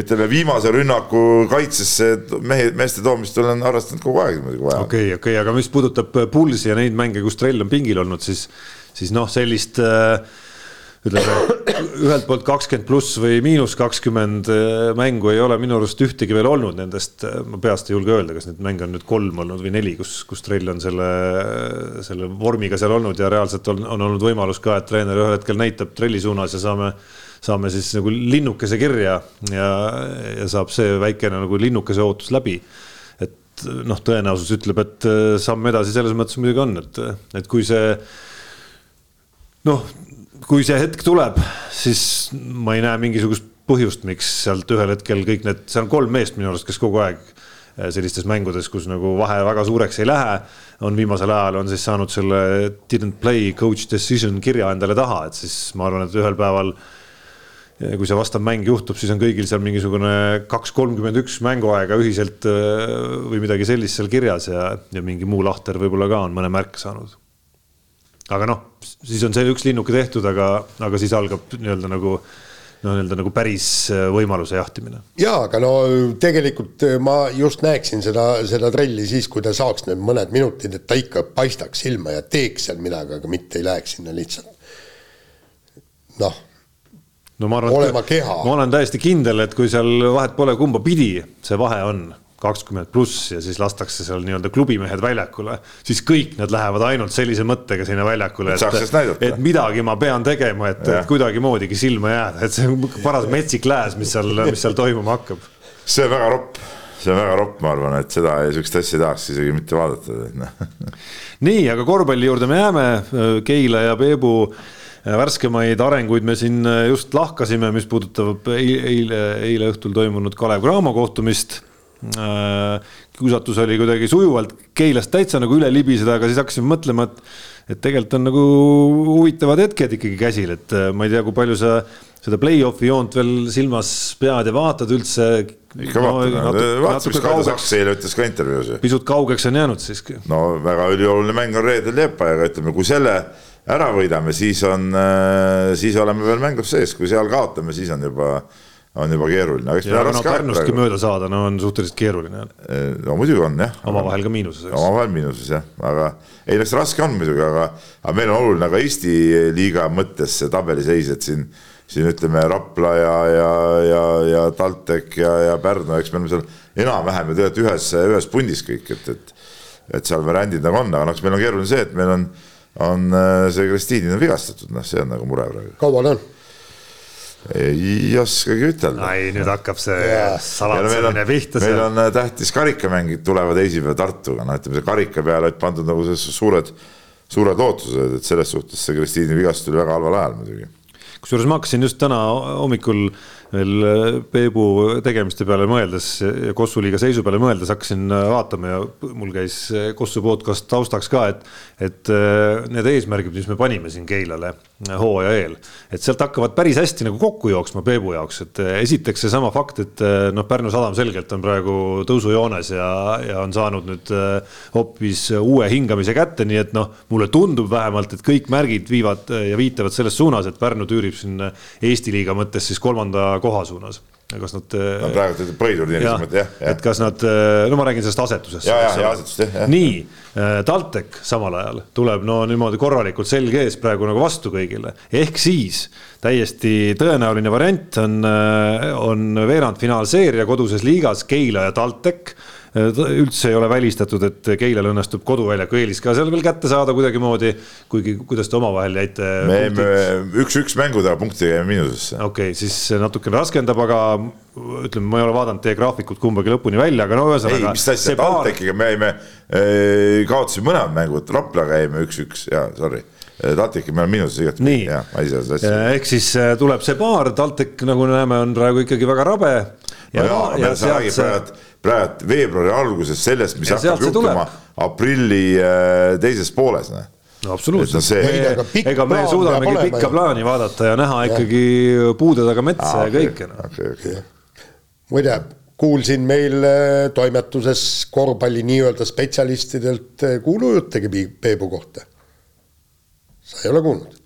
S3: ütleme viimase rünnaku kaitsesse mehe, meeste toomist olen harrastanud kogu aeg muidugi vaja.
S4: okei, okei, aga mis puudutab Pulsi ja neid mänge, kus trell on pingil olnud, siis, siis noh, sellist äh, ütleme ühelt poolt kakskümmend pluss või miinus kakskümmend äh, mängu ei ole minu arust ühtegi veel olnud nendest, ma peast ei julge öelda, kas neid mänge on nüüd kolm olnud või neli, kus, kus trell on selle, selle vormiga seal olnud ja reaalselt on, on olnud võimalus ka, et treener ühel hetkel näitab trelli suunas ja saame saame siis nagu linnukese kirja ja, ja saab see väikene nagu linnukese ootus läbi. Et noh, tõenäosus ütleb, et äh, samm edasi selles mõttes muidugi on, et, et kui see noh, kui see hetk tuleb, siis ma ei näe mingisugust põhjust, miks sealt ühel hetkel kõik need, seal on kolm meest minu arust, kes kogu aeg äh, sellistes mängudes, kus nagu vahe väga suureks ei lähe, on viimasel ajal on siis saanud selle didn't play coach decision kirja endale taha, et siis ma arvan, et ühel päeval ja kui see vastav mäng juhtub, siis on kõigil seal mingisugune kaks kolmkümmend üks mänguaega ühiselt äh, või midagi sellist seal kirjas ja, ja mingi muu lahter võib-olla ka on mõne märke saanud. Aga noh, siis on see üks linnuke tehtud, aga, aga siis algab nii-öelda nagu no nii-öelda nagu päris äh, võimaluse jahtimine.
S2: jaa, aga no tegelikult äh, ma just näeksin seda, seda trelli siis, kui ta saaks need mõned minutid, et ta ikka paistaks silma ja teeks seal midagi, aga mitte ei läheks sinna lihtsalt. noh,
S4: no ma arvan,
S2: Olema keha.
S4: ma olen täiesti kindel, et kui seal vahet pole, kumba pidi see vahe on, kakskümmend pluss ja siis lastakse seal nii-öelda klubimehed väljakule, siis kõik nad lähevad ainult sellise mõttega sinna väljakule,
S3: Et
S4: et midagi ma pean tegema, et, et kuidagimoodigi silma jääda, et see on paras metsik lääs, mis seal, mis seal toimuma hakkab.
S3: see on väga ropp, see on väga ropp, ma arvan, et seda, sihukest asja ei tahaks isegi mitte vaadata, noh.
S4: nii, aga korvpalli juurde me jääme, Keila ja Peebu värskemaid arenguid me siin just lahkasime, mis puudutab eile, eile, eile õhtul toimunud Kalev Cramo kohtumist. Kiusatus oli kuidagi sujuvalt Keilast täitsa nagu üle libiseda, aga siis hakkasime mõtlema, et et tegelikult on nagu huvitavad hetked ikkagi käsil, et äh, ma ei tea, kui palju sa seda play-off'i joont veel silmas pead ja vaatad üldse.
S3: ikka vaatan, vaatasin, mis Kaido Saks eile ütles ka intervjuus ju.
S4: pisut kaugeks on jäänud siiski.
S3: no väga ülioluline mäng on reedel Liepajaga, ütleme, kui selle ära võidame, siis on, siis oleme veel mängus sees, kui seal kaotame, siis on juba, on juba keeruline.
S4: no Pärnustki mööda saada, no on suhteliselt keeruline.
S3: no muidugi on jah.
S4: omavahel ka miinuses,
S3: omavahel miinuses jah, aga ei, eks raske on muidugi, aga, aga meil on oluline ka Eesti liiga mõttes see tabeliseis, et siin, siin ütleme Rapla ja, ja, ja, ja TalTech ja, ja Pärnu, eks me oleme seal enam-vähem ju tegelikult ühes, ühes pundis kõik, et, et et seal variandid nagu on, aga noh, eks meil on keeruline see, et meil on, on äh, see Kristiinin on vigastatud, noh, see on nagu mure praegu.
S2: kaua ta on?
S3: Ei oskagi ütelda.
S4: ai, nüüd hakkab see
S3: on,
S4: salatsemine pihta
S3: meil on äh, tähtis karikamängid tulevad teisipäeval Tartuga, noh ütleme see karika peale olid pandud nagu suured, suured lootused, et selles suhtes see Kristiini vigastus tuli väga halval ajal muidugi.
S4: kusjuures ma hakkasin just täna hommikul veel äh, Peebu tegemiste peale mõeldes ja Kossu liiga seisu peale mõeldes hakkasin äh, vaatama ja mul käis äh, Kossu podcast taustaks ka, et, et need eesmärgid, mis me panime siin Keilale hooaja eel, et sealt hakkavad päris hästi nagu kokku jooksma Peebu jaoks, et esiteks seesama fakt, et noh, Pärnu sadam selgelt on praegu tõusujoones ja, ja on saanud nüüd hoopis uue hingamise kätte, nii et noh, mulle tundub vähemalt, et kõik märgid viivad ja viitavad selles suunas, et Pärnu tüürib siin Eesti liiga mõttes siis kolmanda koha suunas kas nad.
S3: no praegu te ütlete põhiturniiri
S4: jah, et kas nad, äh, no ma räägin sellest asetusest.
S3: ja, ja, ja asetust jah ja..
S4: nii, äh, TalTech samal ajal tuleb no niimoodi korralikult selge ees praegu nagu vastu kõigile, ehk siis täiesti tõenäoline variant on, on veerandfinaalseeria koduses liigas Keila ja TalTech üldse ei ole välistatud, et Keilal õnnestub koduväljaku eelis ka seal veel kätte saada kuidagimoodi, kuigi kuidas te omavahel jäite?
S3: me jäime üks-üks mängude punkti jäime miinusesse.
S4: okei okay,, siis natukene raskendab, aga ütleme, ma ei ole vaadanud teie graafikut kumbagi lõpuni välja, aga no ühesõnaga.
S3: ei, mis asja, TalTechiga me jäime, eh, kaotasime mõlemad mängud, Raplaga jäime üks-üks ja sorry TalTechi me oleme miinuses igati.
S4: nii, ehk siis tuleb see paar, TalTech nagu näeme, on praegu ikkagi väga rabe.
S3: ja, ja, ja sealt see praegu veebruari alguses sellest, mis hakkab juhtuma aprilli äh, teises pooles.
S4: no absoluutselt, no ega me suudamegi pikka ja... plaani vaadata ja näha ja. ikkagi puude taga metsa ah, ja kõike no.. Okay,
S2: okay. muide, kuulsin meil äh, toimetuses korvpalli nii-öelda spetsialistidelt äh, kuulujuttegi Peebu kohta. sa ei ole kuulnud?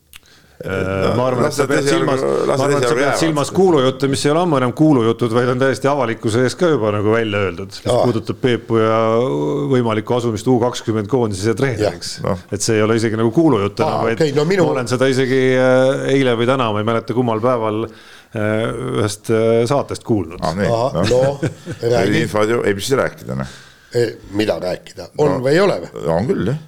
S4: No, ma arvan, et sa pead silmas, ma arvan, et sa pead silmas kuulujutte, mis ei ole ammu enam kuulujutud, vaid on täiesti avalikkuse ees ka juba nagu välja öeldud, mis Aa. puudutab Peepu ja võimalikku asumist U kakskümmend koondise treeneriks no.. et see ei ole isegi nagu kuulujutt enam, vaid okay, no minu... ma olen seda isegi äh, eile või täna, ma ei mäleta, kummal päeval äh, ühest äh, saatest kuulnud
S3: ah,. No. No, räägi. ei, mis rääkida, noh.
S2: mida rääkida, on no, või ei ole või?
S3: on küll, jah.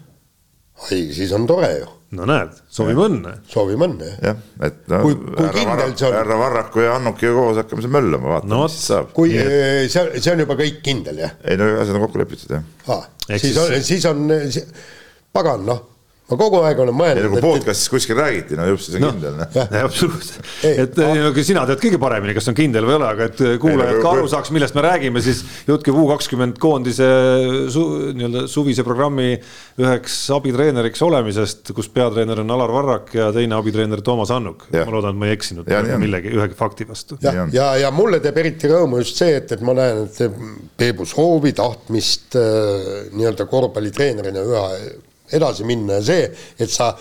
S2: ei, siis on tore ju
S4: no näed, soovime õnne.
S2: soovime õnne,
S3: jah. et no, kui, kui kindel see on? härra Varraku ja Annukiga koos hakkame seal möllama, vaatame no,, mis siis saab.
S2: kui see, see on juba kõik kindel, jah?
S3: ei no asjad on kokku lepitud, jah
S2: ah,. siis on, siis on, pagan, noh ma kogu aeg olen mõelnud.
S3: nagu podcast'is kuskil räägiti, no just see on no, kindel.
S4: noh. absoluutselt, et no, sina tead kõige paremini, kas on kindel või ei ole, aga et kuulajad ka aru saaks, millest me räägime, siis jutt käib U kakskümmend koondise su, nii-öelda suvise programmi üheks abitreeneriks olemisest, kus peatreener on Alar Varrak ja teine abitreener Toomas Annuk. ma loodan, et ma ei eksinud ja, millegi, ühegi fakti vastu.
S2: ja, ja, ja, ja mulle teeb eriti rõõmu just see, et, et ma näen, et Peebu soovi, tahtmist äh, nii-öelda korvpallitreenerina üha edasi minna ja see, et sa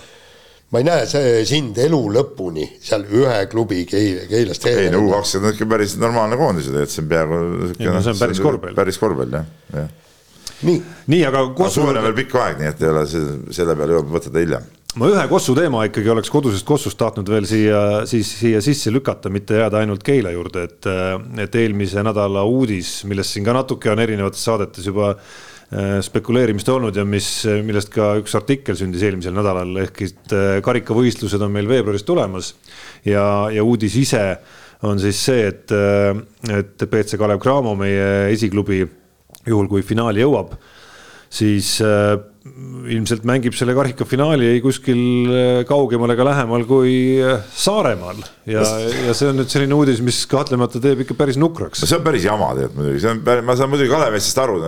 S2: ma ei näe see sind elu lõpuni seal ühe klubi Keil, Keilas
S3: treenerina. ei no U kakskümmend on ikka päris normaalne koondis, et see on peaaegu.
S4: No, see on päris korvpall.
S3: päris korvpall jah, jah.
S4: nii, nii, aga.
S3: suvel on veel pikk aeg, nii et ei ole selle peale jõuab võtta hiljem
S4: ma ühe Kossu teema ikkagi oleks kodusest Kossust tahtnud veel siia, siis siia sisse lükata, mitte jääda ainult Keila juurde, et, et eelmise nädala uudis, millest siin ka natuke on erinevates saadetes juba Äh, spekuleerimist olnud ja mis, millest ka üks artikkel sündis eelmisel nädalal, ehk et äh, karikavõistlused on meil veebruaris tulemas. ja, ja uudis ise on siis see, et, äh, et BC Kalev Cramo, meie esiklubi, juhul kui finaali jõuab, siis ilmselt mängib selle karika finaali ei kuskil äh, kaugemal ega lähemal kui äh, Saaremaal. ja, ja see on nüüd selline uudis, mis kahtlemata teeb ikka päris nukraks.
S3: no see on päris jama tegelikult muidugi, see on, ma saan muidugi Kalevi meestest aru,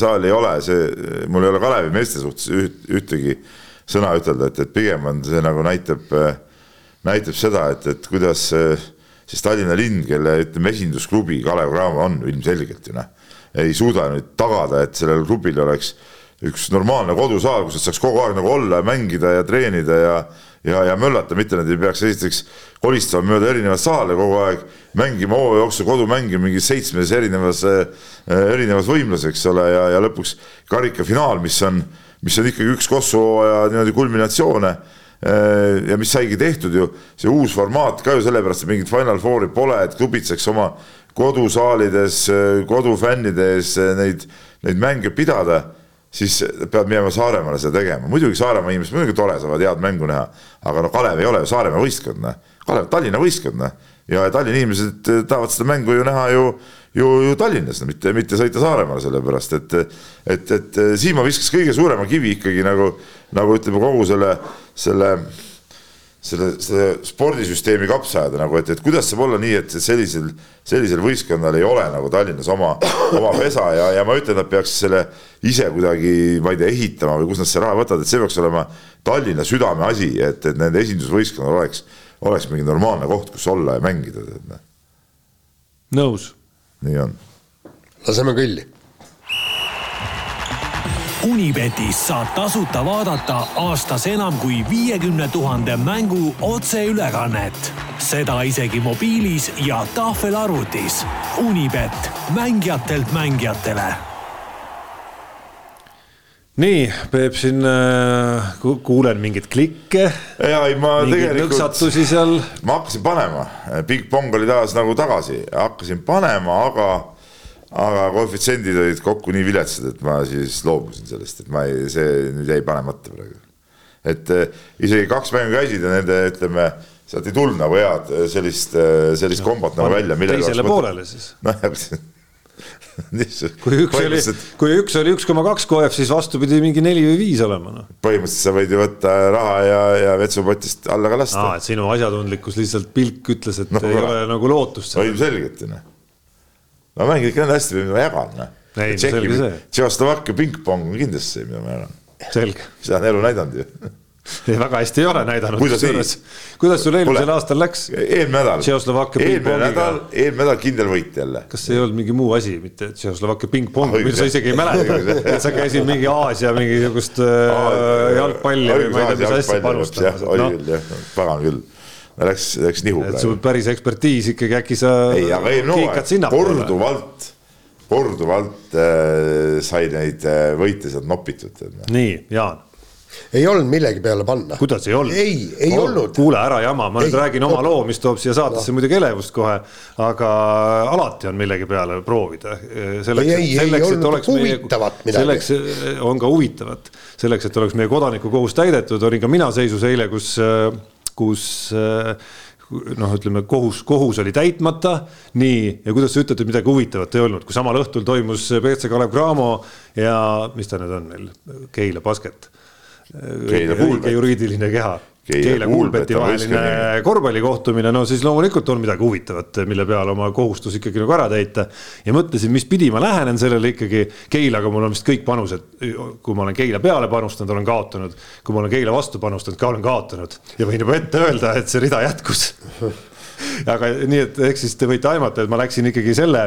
S3: saal ei ole see, mul ei ole Kalevi meeste suhtes üht, ühtegi sõna ütelda, et, et pigem on see nagu näitab, näitab seda, et, et kuidas siis Tallinna linn, kelle ütleme, esindusklubi Kalev Cramo on ilmselgelt ju noh, ei suuda nüüd tagada, et sellel klubil oleks üks normaalne kodusaal, kus nad saaks kogu aeg nagu olla ja mängida ja treenida ja ja, ja möllata, mitte nad ei peaks esiteks kolistama mööda erinevaid saale kogu aeg, mängima hooaja jooksul kodumänge mingis seitsmes erinevas äh,, erinevas võimlas, eks ole, ja, ja lõpuks karikafinaal, mis on, mis on ikkagi üks Kossu hooaja niimoodi kulminatsioone äh, ja mis saigi tehtud ju, see uus formaat ka ju sellepärast, et mingit Final Fouri pole, et klubid saaks oma kodusaalides, kodufännide ees neid, neid mänge pidada siis pead minema Saaremaale seda tegema, muidugi Saaremaa inimesed, muidugi tore, saavad head mängu näha, aga no Kalev ei ole ju Saaremaa võistkond, noh. Kalev, Tallinna võistkond, noh. ja Tallinna inimesed tahavad seda mängu ju näha ju, ju, ju Tallinnas, mitte, mitte sõita Saaremaale, sellepärast et, et, et Siim viskas kõige suurema kivi ikkagi nagu, nagu ütleme, kogu selle, selle selle, selle spordisüsteemi kapsaaeda nagu, et, et kuidas saab olla nii, et sellisel, sellisel võistkonnal ei ole nagu Tallinnas oma, oma pesa ja, ja ma ütlen, nad peaks selle ise kuidagi, ma ei tea, ehitama või kust nad selle raha võtavad, et see peaks olema Tallinna südame asi, et, et nende esindusvõistkonnal oleks, oleks mingi normaalne koht, kus olla ja mängida. noh.
S4: nõus.
S3: nii on.
S2: laseme kõlli
S1: Unibetis saab tasuta vaadata aastas enam kui viiekümne tuhande mängu otseülekannet. seda isegi mobiilis ja tahvelarvutis. Unibet, mängijatelt mängijatele
S4: nii, Peep siin äh, kuulen mingeid klikke.
S3: ja ei, ma tegelikult.
S4: seal.
S3: ma hakkasin panema, pingpong oli taas nagu tagasi, hakkasin panema, aga aga koefitsiendid olid kokku nii viletsad, et ma siis loobusin sellest, et ma ei, see nüüd jäi panemata praegu. et eh, isegi kaks mängu käisid ja nende, ütleme, sealt ei tulnud nagu head eh, sellist, eh, sellist kombot nagu välja.
S4: teisele poolele siis.
S3: noh,
S4: kui üks oli, kui üks oli üks koma kaks koef, siis vastupidi mingi neli või viis olema noh.
S3: põhimõtteliselt sa võid ju võtta raha ja, ja vetsupotist alla ka lasta.
S4: sinu asjatundlikkus lihtsalt pilk ütles, et no, ei ole nagu lootust.
S3: ilmselgelt ju noh ma mängin ikka nõnda hästi, mida ma jagan, noh.
S4: see.
S3: Tšehhoslovakkia pingpong on kindlasti see, mida ma jagan. seda on elu näidanud ju
S4: ei, väga hästi ei ole näidanud. kuidas, kuidas sul eelmisel aastal läks?
S3: eelmine nädal.
S4: Tšehhoslovakkia
S3: pingpongiga. eelmine nädal kindel võit jälle.
S4: kas see ei olnud mingi muu asi, mitte Tšehhoslovakkia pingpong ah,, mida sa isegi ei mäleta, et sa käisid mingi Aasia mingisugust äh, jalgpalli või ma ei tea, mis asja panustamas.
S3: oli küll jah, pagan küll läks, läks nihu
S4: praegu. sul päris ekspertiis ikkagi, äkki sa
S3: ei, aga ei, no, korduvalt, korduvalt äh, sai neid äh, võite sealt nopitud.
S4: nii, Jaan
S2: ei olnud millegi peale panna.
S4: kuidas ei olnud?
S2: ei, ei oh, olnud.
S4: kuule ära jama, ma ei, nüüd räägin oma loo, mis toob siia saatesse no. muidugi elevust kohe, aga alati on millegi peale proovida. selleks,
S2: selleks, olnud huvitavat midagi.
S4: selleks äh, on ka huvitavat, selleks, et oleks meie kodanikukohus täidetud, olin ka mina seisus eile, kus äh, kus eh, noh, ütleme kohus, kohus oli täitmata, nii, ja kuidas sa ütled, et midagi huvitavat ei olnud, kui samal õhtul toimus BC Kalev Cramo ja mis ta nüüd on meil, Keila Basket. õige juriidiline keha Keila Kuulbeti vaheline korvpallikohtumine, no siis loomulikult on midagi huvitavat, mille peale oma kohustus ikkagi nagu ära täita. ja mõtlesin, mis pidi ma lähenen sellele ikkagi, Keilaga mul on vist kõik panused, kui ma olen Keila peale panustanud, olen kaotanud. kui ma olen Keila vastu panustanud, ka olen kaotanud. Ja võin juba ette öelda, et see rida jätkus. Aga nii, et ehk siis te võite aimata, et ma läksin ikkagi selle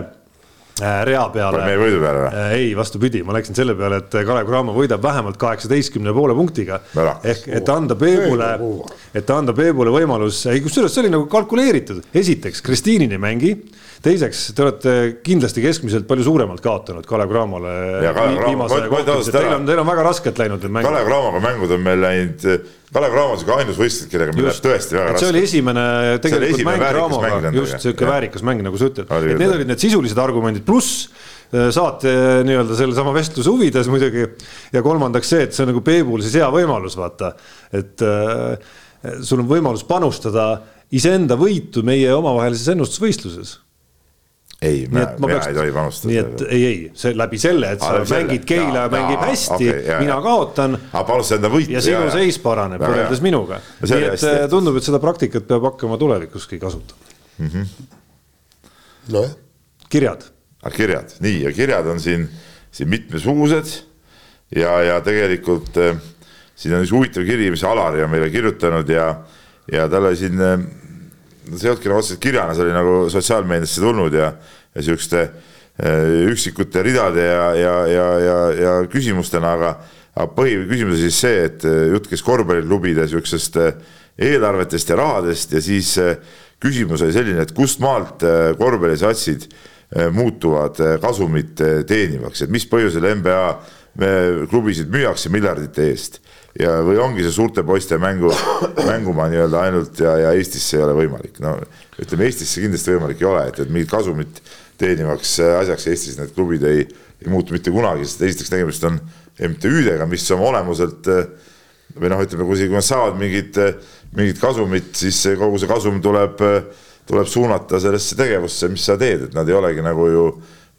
S4: rea peale.
S3: meie võidu peale või?
S4: Äh, ei, vastupidi, ma läksin selle peale, et Kalev Cramo võidab vähemalt kaheksateistkümne poole punktiga. ehk et anda Peebule, et anda Peebule võimalus, ei kusjuures see oli nagu kalkuleeritud, esiteks Kristiinini ei mängi teiseks, te olete kindlasti keskmiselt palju suuremalt kaotanud Kalev Cramole. Teil on, teil on väga raskelt läinud need
S3: mängud. Kalev Cramoga mängud on meil läinud, Kalev Cramo on siuke ainus võistlus, kellega meil läheb tõesti väga raske.
S4: see oli esimene tegelikult mäng Cramoga, just siuke väärikas mäng, nagu sa ütled, et need olid need sisulised argumendid, pluss äh, saate äh, nii-öelda sellesama vestluse huvides muidugi. ja kolmandaks see, et see on nagu Peebul siis hea võimalus, vaata, et äh, sul on võimalus panustada iseenda võitu meie omavahelises ennustusvõistluses
S3: ei, mina peaks, ei tohi panustada.
S4: nii et ei, ei, see läbi selle, et sa ah, mängid Keila ja, mängib ja, hästi okay,, mina ja. kaotan.
S3: aga panusta enda võitu.
S4: ja sinu seis paraneb võrreldes minuga. nii et hästi. Eh, tundub, et seda praktikat peab hakkama tulevikuski kasutama mm
S3: -hmm..
S2: nojah.
S4: kirjad.
S3: Ah, kirjad, nii ja kirjad on siin, siin mitmesugused ja, ja tegelikult äh, siin on üks huvitav kiri, mis Alari on meile kirjutanud ja, ja tal oli siin äh, see ei olnudki nagu otseselt kirjana, see oli nagu sotsiaalmeediasse tulnud ja, ja siukeste äh, üksikute ridade ja, ja, ja, ja, ja küsimustena, aga, aga põhiküsimus on siis see, et äh, jutt käis korvpalliklubide siuksest äh, eelarvetest ja rahadest ja siis küsimus oli selline, et kust maalt korvpallisatsid muutuvad kasumit teenivaks, et mis põhjusel NBA klubisid müüakse miljardite eest ja, või ongi see suurte poiste mängu, mängumaa nii-öelda ainult ja, ja Eestisse ei ole võimalik, no ütleme, Eestisse kindlasti võimalik ei ole, et, et mingit kasumit teenivaks asjaks Eestis need klubid ei, ei muutu mitte kunagi, sest esiteks tegemist on MTÜ-dega, mis oma olemuselt või noh, ütleme, kui nad saavad mingit, mingit kasumit, siis kogu see kasum tuleb, tuleb suunata sellesse tegevusse, mis sa teed, et nad ei olegi nagu ju,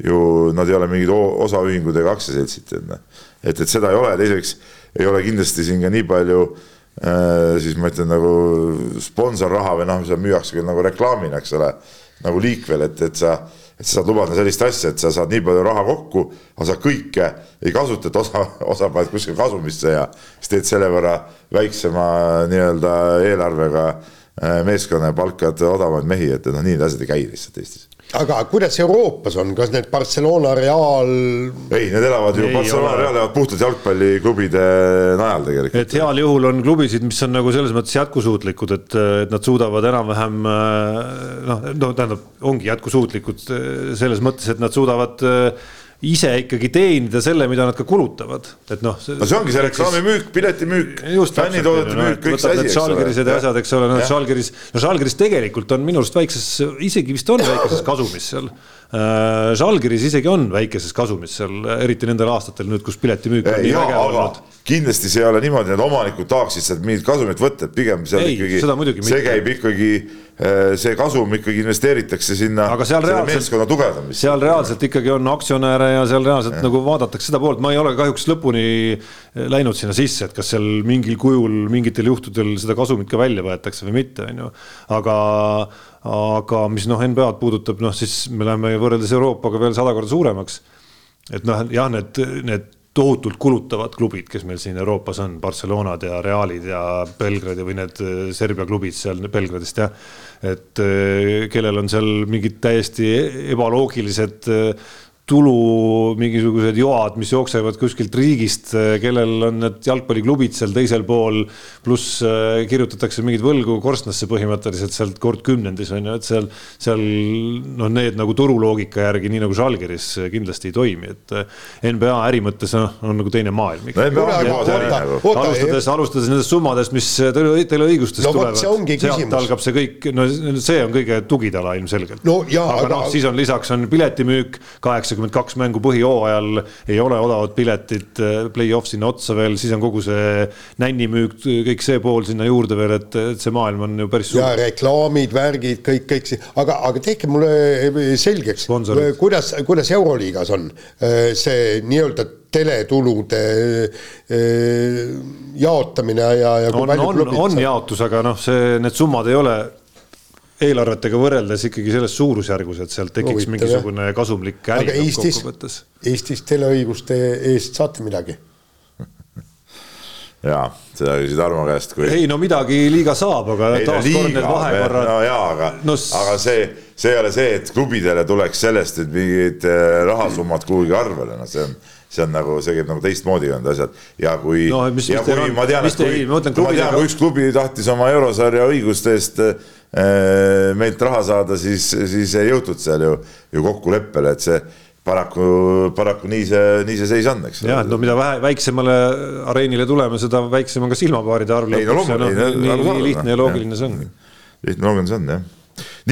S3: ju nad ei ole mingid osaühingud ega aktsiaseltsid, noh. et, et seda ei ole, teiseks ei ole kindlasti siin ka nii palju siis ma ütlen nagu sponsorraha või noh, mida müüakse küll nagu reklaamina, eks ole, nagu liikvel, et, et sa et sa saad lubada sellist asja, et sa saad nii palju raha kokku, aga sa kõike ei kasuta, et osa, osa paned kuskil kasumisse ja siis teed selle võrra väiksema nii-öelda eelarvega äh, meeskonna ja palkad odavamaid mehi, et noh, nii need asjad ei käi lihtsalt Eestis
S2: aga kuidas Euroopas on, kas need Barcelona, Real?
S3: ei, need elavad ju, Barcelona, Real elavad puhtalt jalgpalliklubide najal tegelikult.
S4: et heal juhul on klubisid, mis on nagu selles mõttes jätkusuutlikud, et, et nad suudavad enam-vähem noh, no tähendab, ongi jätkusuutlikud selles mõttes, et nad suudavad ise ikkagi teenida selle, mida nad ka kulutavad, et noh.
S3: no see ongi see reklaamimüük, piletimüük, fännitoodete müük, kõik see asi,
S4: eks ole. Ja asjad, eks ole, noh Žalgiris, no Žalgiris tegelikult on minu arust väikses, isegi vist on väikeses kasumis seal. Äh, Žalgiris isegi on väikeses kasumis seal, eriti nendel aastatel nüüd, kus piletimüük on nii vägev olnud
S3: kindlasti see ei ole niimoodi, et omanikud tahaksid sealt mingit kasumit võtta, et pigem seal ei, ikkagi, see käib ikkagi, äh, see kasum ikkagi investeeritakse sinna meeskonna tugevdamisse.
S4: seal reaalselt ikkagi on aktsionäre ja seal reaalselt ja. nagu vaadatakse seda poolt, ma ei ole kahjuks lõpuni läinud sinna sisse, et kas seal mingil kujul mingitel juhtudel seda kasumit ka välja võetakse või mitte, on ju, aga aga mis noh, NBA-d puudutab, noh siis me läheme võrreldes Euroopaga veel sada korda suuremaks. et noh, jah, need, need tohutult kulutavad klubid, kes meil siin Euroopas on, Barcelonad ja Realid ja Belgradi või need äh, Serbia klubid seal Belgradist jah. et äh, kellel on seal mingid täiesti ebaloogilised äh, tulu mingisugused joad, mis jooksevad kuskilt riigist, kellel on need jalgpalliklubid seal teisel pool, pluss äh, kirjutatakse mingeid võlgu korstnasse põhimõtteliselt sealt kord kümnendis on ju, et seal, seal noh, need nagu turuloogika järgi, nii nagu Žalgiris kindlasti ei toimi, et äh, NBA äri mõttes noh, on nagu teine maailm.
S3: No, nagu.
S4: alustades, alustades nendest summadest, mis tele, teleõigustest no, tulevad, sealt algab see kõik, no see on kõige tugitala ilmselgelt
S2: no,.
S4: aga, aga noh, siis on lisaks on piletimüük kaheksakümmend kakskümmend kaks mängu põhijooajal, ei ole odavat piletit, äh, play-off sinna otsa veel, siis on kogu see nännimüük, kõik see pool sinna juurde veel, et, et see maailm on ju päris
S2: suur. ja reklaamid, värgid, kõik, kõik see, aga, aga tehke mulle äh, selgeks, kuidas, kuidas Euroliigas on see nii-öelda teletulude jaotamine ja, ja
S4: on, on, on jaotus, aga noh, see, need summad ei ole eelarvetega võrreldes ikkagi selles suurusjärgus, et sealt tekiks no, mingisugune kasumlik äri
S2: kokkuvõttes. Eestis teleõiguste eest saate midagi?
S3: jaa, seda küsid Armo käest, kui.
S4: ei no midagi liiga saab, aga taaskord need vahekorrad.
S3: no jaa, aga no,, aga see, see ei ole see, et klubidele tuleks sellest nüüd mingid äh, rahasummad kuhugi arvele, no see on see on nagu, see käib nagu teistmoodi need asjad ja kui
S4: no,, ja
S3: kui ma tean, et kui, ma tean, kui üks klubi tahtis oma eurosarja õiguste eest Äh, meilt raha saada, siis, siis ei jõutud seal ju, ju kokkuleppele, et see paraku, paraku nii see, nii see seis on, eks.
S4: jah, et no mida vähe, väiksemale areenile tuleme, seda väiksem on ka silmapaaride arv.
S3: ei no loomulikult
S4: no,. nii, nii lihtne ja loogiline see ongi.
S3: lihtne ja loogiline see on jah.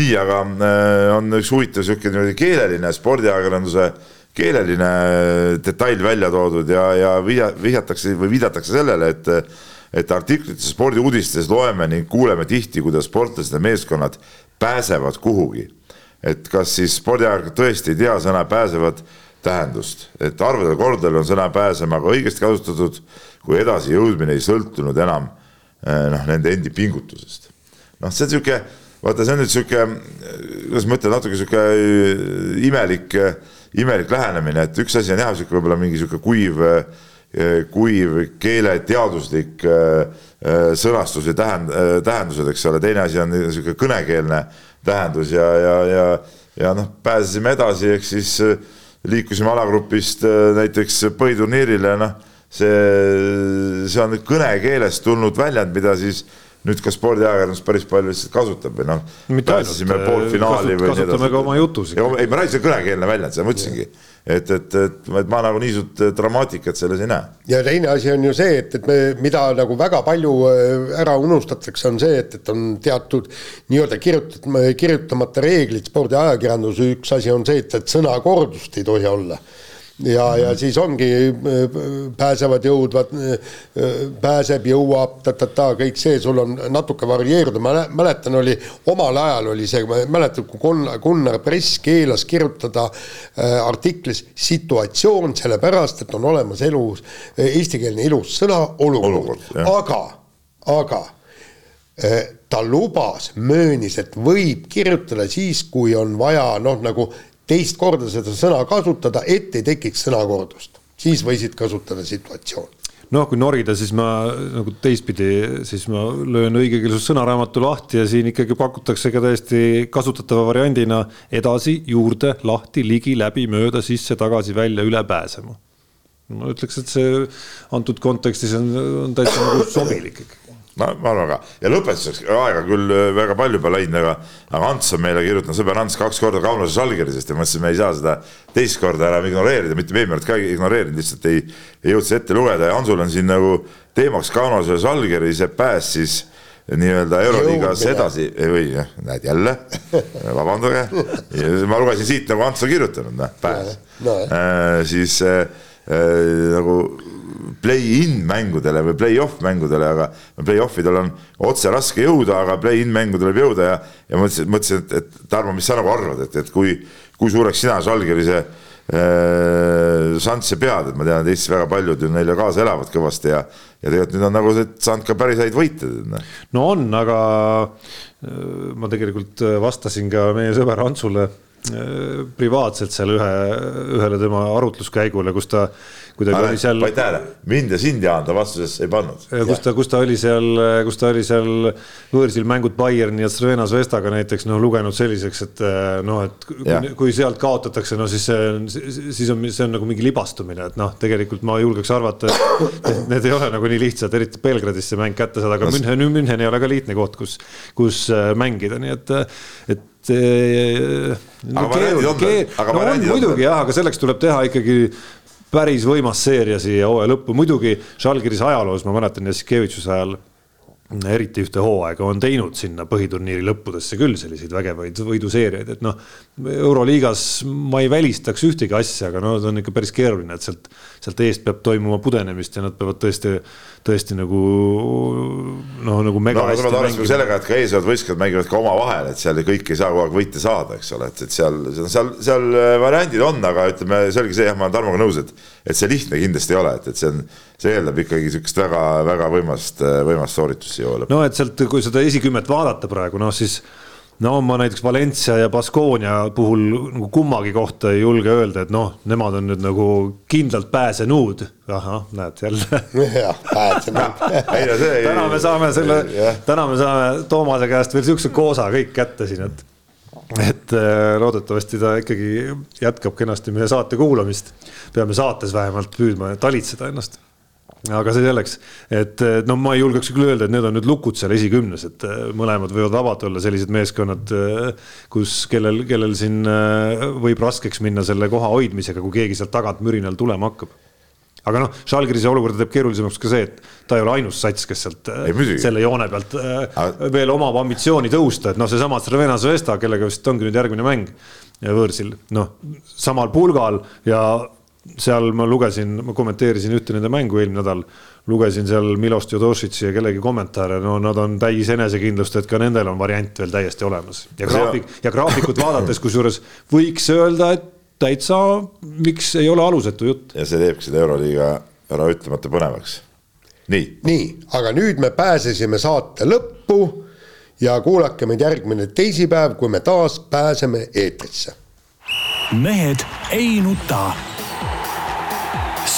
S3: nii, aga äh, on üks huvitav sihuke niimoodi keeleline spordiajakirjanduse keeleline detail välja toodud ja, ja vihjatakse või viidatakse sellele, et et artiklites spordiuudistes loeme ning kuuleme tihti, kuidas sportlased ja meeskonnad pääsevad kuhugi. et kas siis spordiajakirjanikud tõesti ei tea sõna pääsevad tähendust, et arvudel kordadel on sõna pääsema ka õigesti kasutatud, kui edasijõudmine ei sõltunud enam eh, noh, nende endi pingutusest. noh, see on niisugune, vaata, see on nüüd niisugune, kuidas ma ütlen, natuke niisugune imelik, imelik lähenemine, et üks asi on jah, niisugune võib-olla mingi niisugune kuiv Eh, kuiv keeleteaduslik eh, eh, sõnastus ja tähend-, tähendused, eks ole, teine asi on niisugune kõnekeelne tähendus ja, ja, ja, ja noh, pääsesime edasi, ehk siis liikusime alagrupist näiteks põhiturniirile, noh, see, see on kõnekeelest tulnud väljend, mida siis nüüd ka spordiajakirjandus päris palju lihtsalt kasutab või noh, pääsesime poolfinaali
S4: või nii edasi. kasutame ka oma jutus.
S3: ei, ma räägin, see kõnekeelne väljend, seda ma ütlesingi et, et, et, et ma nagu niisugust dramaatikat selles ei näe.
S2: ja teine asi on ju see, et, et me, mida nagu väga palju äh, ära unustatakse, on see, et, et on teatud nii-öelda kirjutatud, kirjutamata reeglid spordiajakirjanduse, üks asi on see, et, et sõnakordust ei tohi olla ja, ja siis ongi, pääsevad, jõudvad, pääseb, jõuab ta,, ta-ta-ta, kõik see, sul on natuke varieeruda, ma mäletan, oli omal ajal oli see, ma mäletan, kui Gunnar, Gunnar Press keelas kirjutada äh, artiklis situatsioon, sellepärast et on olemas elus eestikeelne ilus sõna olukord, aga aga eh, ta lubas, möönis, et võib kirjutada siis, kui on vaja noh, nagu teist korda seda sõna kasutada, et ei tekiks sõnakordust, siis võisid kasutada situatsiooni
S4: noh, kui norida, siis ma nagu teistpidi, siis ma löön õigekeelsus sõnaraamatu lahti ja siin ikkagi pakutakse ka täiesti kasutatava variandina edasi, juurde, lahti, ligi, läbi, mööda, sisse, tagasi, välja, üle pääsema. ma ütleks, et see antud kontekstis on, on täitsa nagu sobilik ikkagi
S3: no ma arvan ka. Ja lõpetuseks aega küll äh, väga palju pole läinud, aga, aga Ants on meile kirjutanud, sõber Ants kaks korda Kaunase Žalgirisest ja mõtlesin, me ei saa seda teist korda enam ignoreerida, mitte Meemirat ka ei ignoreerinud, lihtsalt ei, ei jõudnud seda ette lugeda. Ja Antsul on siin nagu teemaks Kaunase Žalgirise pääs siis nii-öelda Euroliigas edasi. Või jah, näed jälle, vabandage, ma lugesin siit nagu Ants on kirjutanud, noh, pääs. No,. Äh, siis äh, nagu play-in mängudele või play-off mängudele, aga play-off idel on otse raske jõuda, aga play-in mängu tuleb jõuda ja, ja mõtlesin, mõtlesin, et, et Tarmo, mis sa nagu arvad, et, et kui, kui suureks sina Žalgirise äh, šansse pead, et ma tean, et Eestis väga paljud ju neile kaasa elavad kõvasti ja, ja tegelikult nüüd on nagu saanud ka päris häid võite.
S4: Noh. no on, aga äh, ma tegelikult vastasin ka meie sõber Antsule äh, privaatselt seal ühe, ühele tema arutluskäigule, kus ta kuidagi oli seal.
S3: panid tähele, mind ja sind, Jaan, ta vastusesse ei pannud.
S4: kus ta, kus ta oli seal, kus ta oli seal võõrsil mängud Bayerni ja Crvena Zvestaga näiteks noh, lugenud selliseks, et noh, et kui, kui sealt kaotatakse, no siis see, siis on, see on nagu mingi libastumine, et noh, tegelikult ma julgeks arvata, et need ei ole nagu nii lihtsad, eriti Belgradis see mäng kätte saada, aga München, München ei ole ka lihtne koht, kus, kus äh, mängida, nii et, et no, keeruline, keeruline, no on muidugi jah, aga selleks tuleb teha ikkagi päris võimas seeria siia hooaja lõppu, muidugi Žalgiris ajaloos, ma mäletan Jassikevitšuse ajal eriti ühte hooaega on teinud sinna põhiturniiri lõppudesse küll selliseid vägevaid võiduseeriaid, et noh, Euroliigas ma ei välistaks ühtegi asja, aga no see on ikka päris keeruline, et sealt, sealt eest peab toimuma pudenemist ja nad peavad tõesti, tõesti nagu noh, nagu mega
S3: no, hästi mängima. sellega, et ka eesolevad võistkonnad mängivad ka omavahel, et seal kõik ei saa kogu aeg võite saada, eks ole, et, et seal, seal, seal variandid on, aga ütleme, selge see, jah, ma olen Tarmoga nõus, et, et see lihtne kindlasti ei ole, et, et see on, see eeldab ikkagi niisugust väga-väga võimast, võimast sooritust siia lõppu.
S4: no et sealt, kui seda esikümmet vaadata praegu, noh siis no ma näiteks Valencia ja Baskonia puhul nagu kummagi kohta ei julge öelda, et noh, nemad on nüüd nagu kindlalt pääsenud. ahah, näed jälle.
S2: jah, pääsenud
S4: täna me saame selle, täna me saame Toomase käest veel siukse koosa kõik kätte siin, et et äh, loodetavasti ta ikkagi jätkab kenasti meie saate kuulamist. peame saates vähemalt püüdma talitseda ennast aga see selleks, et no ma ei julgeks küll öelda, et need on nüüd lukud seal esikümnes, et äh, mõlemad võivad vabad olla sellised meeskonnad, äh, kus, kellel, kellel siin äh, võib raskeks minna selle koha hoidmisega, kui keegi sealt tagant mürinal tulema hakkab. Aga noh, Žalgirise olukorda teeb keerulisemaks ka see, et ta ei ole ainus sats, kes sealt ei, selle joone pealt aga... veel omab ambitsiooni tõusta, et noh, seesama Crvena Zvezda, kellega vist ongi nüüd järgmine mäng võõrsil, noh, samal pulgal ja seal ma lugesin, ma kommenteerisin ühte nende mängu eelmine nädal, lugesin seal Milos Teodositši ja kellegi kommentaare, no nad on täis enesekindlust, et ka nendel on variant veel täiesti olemas. ja graafik ja graafikut vaadates, kusjuures võiks öelda, et täitsa, miks ei ole alusetu jutt.
S3: ja see teebki seda Euroliiga ära ütlemata põnevaks. nii.
S2: nii, aga nüüd me pääsesime saate lõppu ja kuulake meid järgmine teisipäev, kui me taas pääseme eetrisse.
S1: mehed ei nuta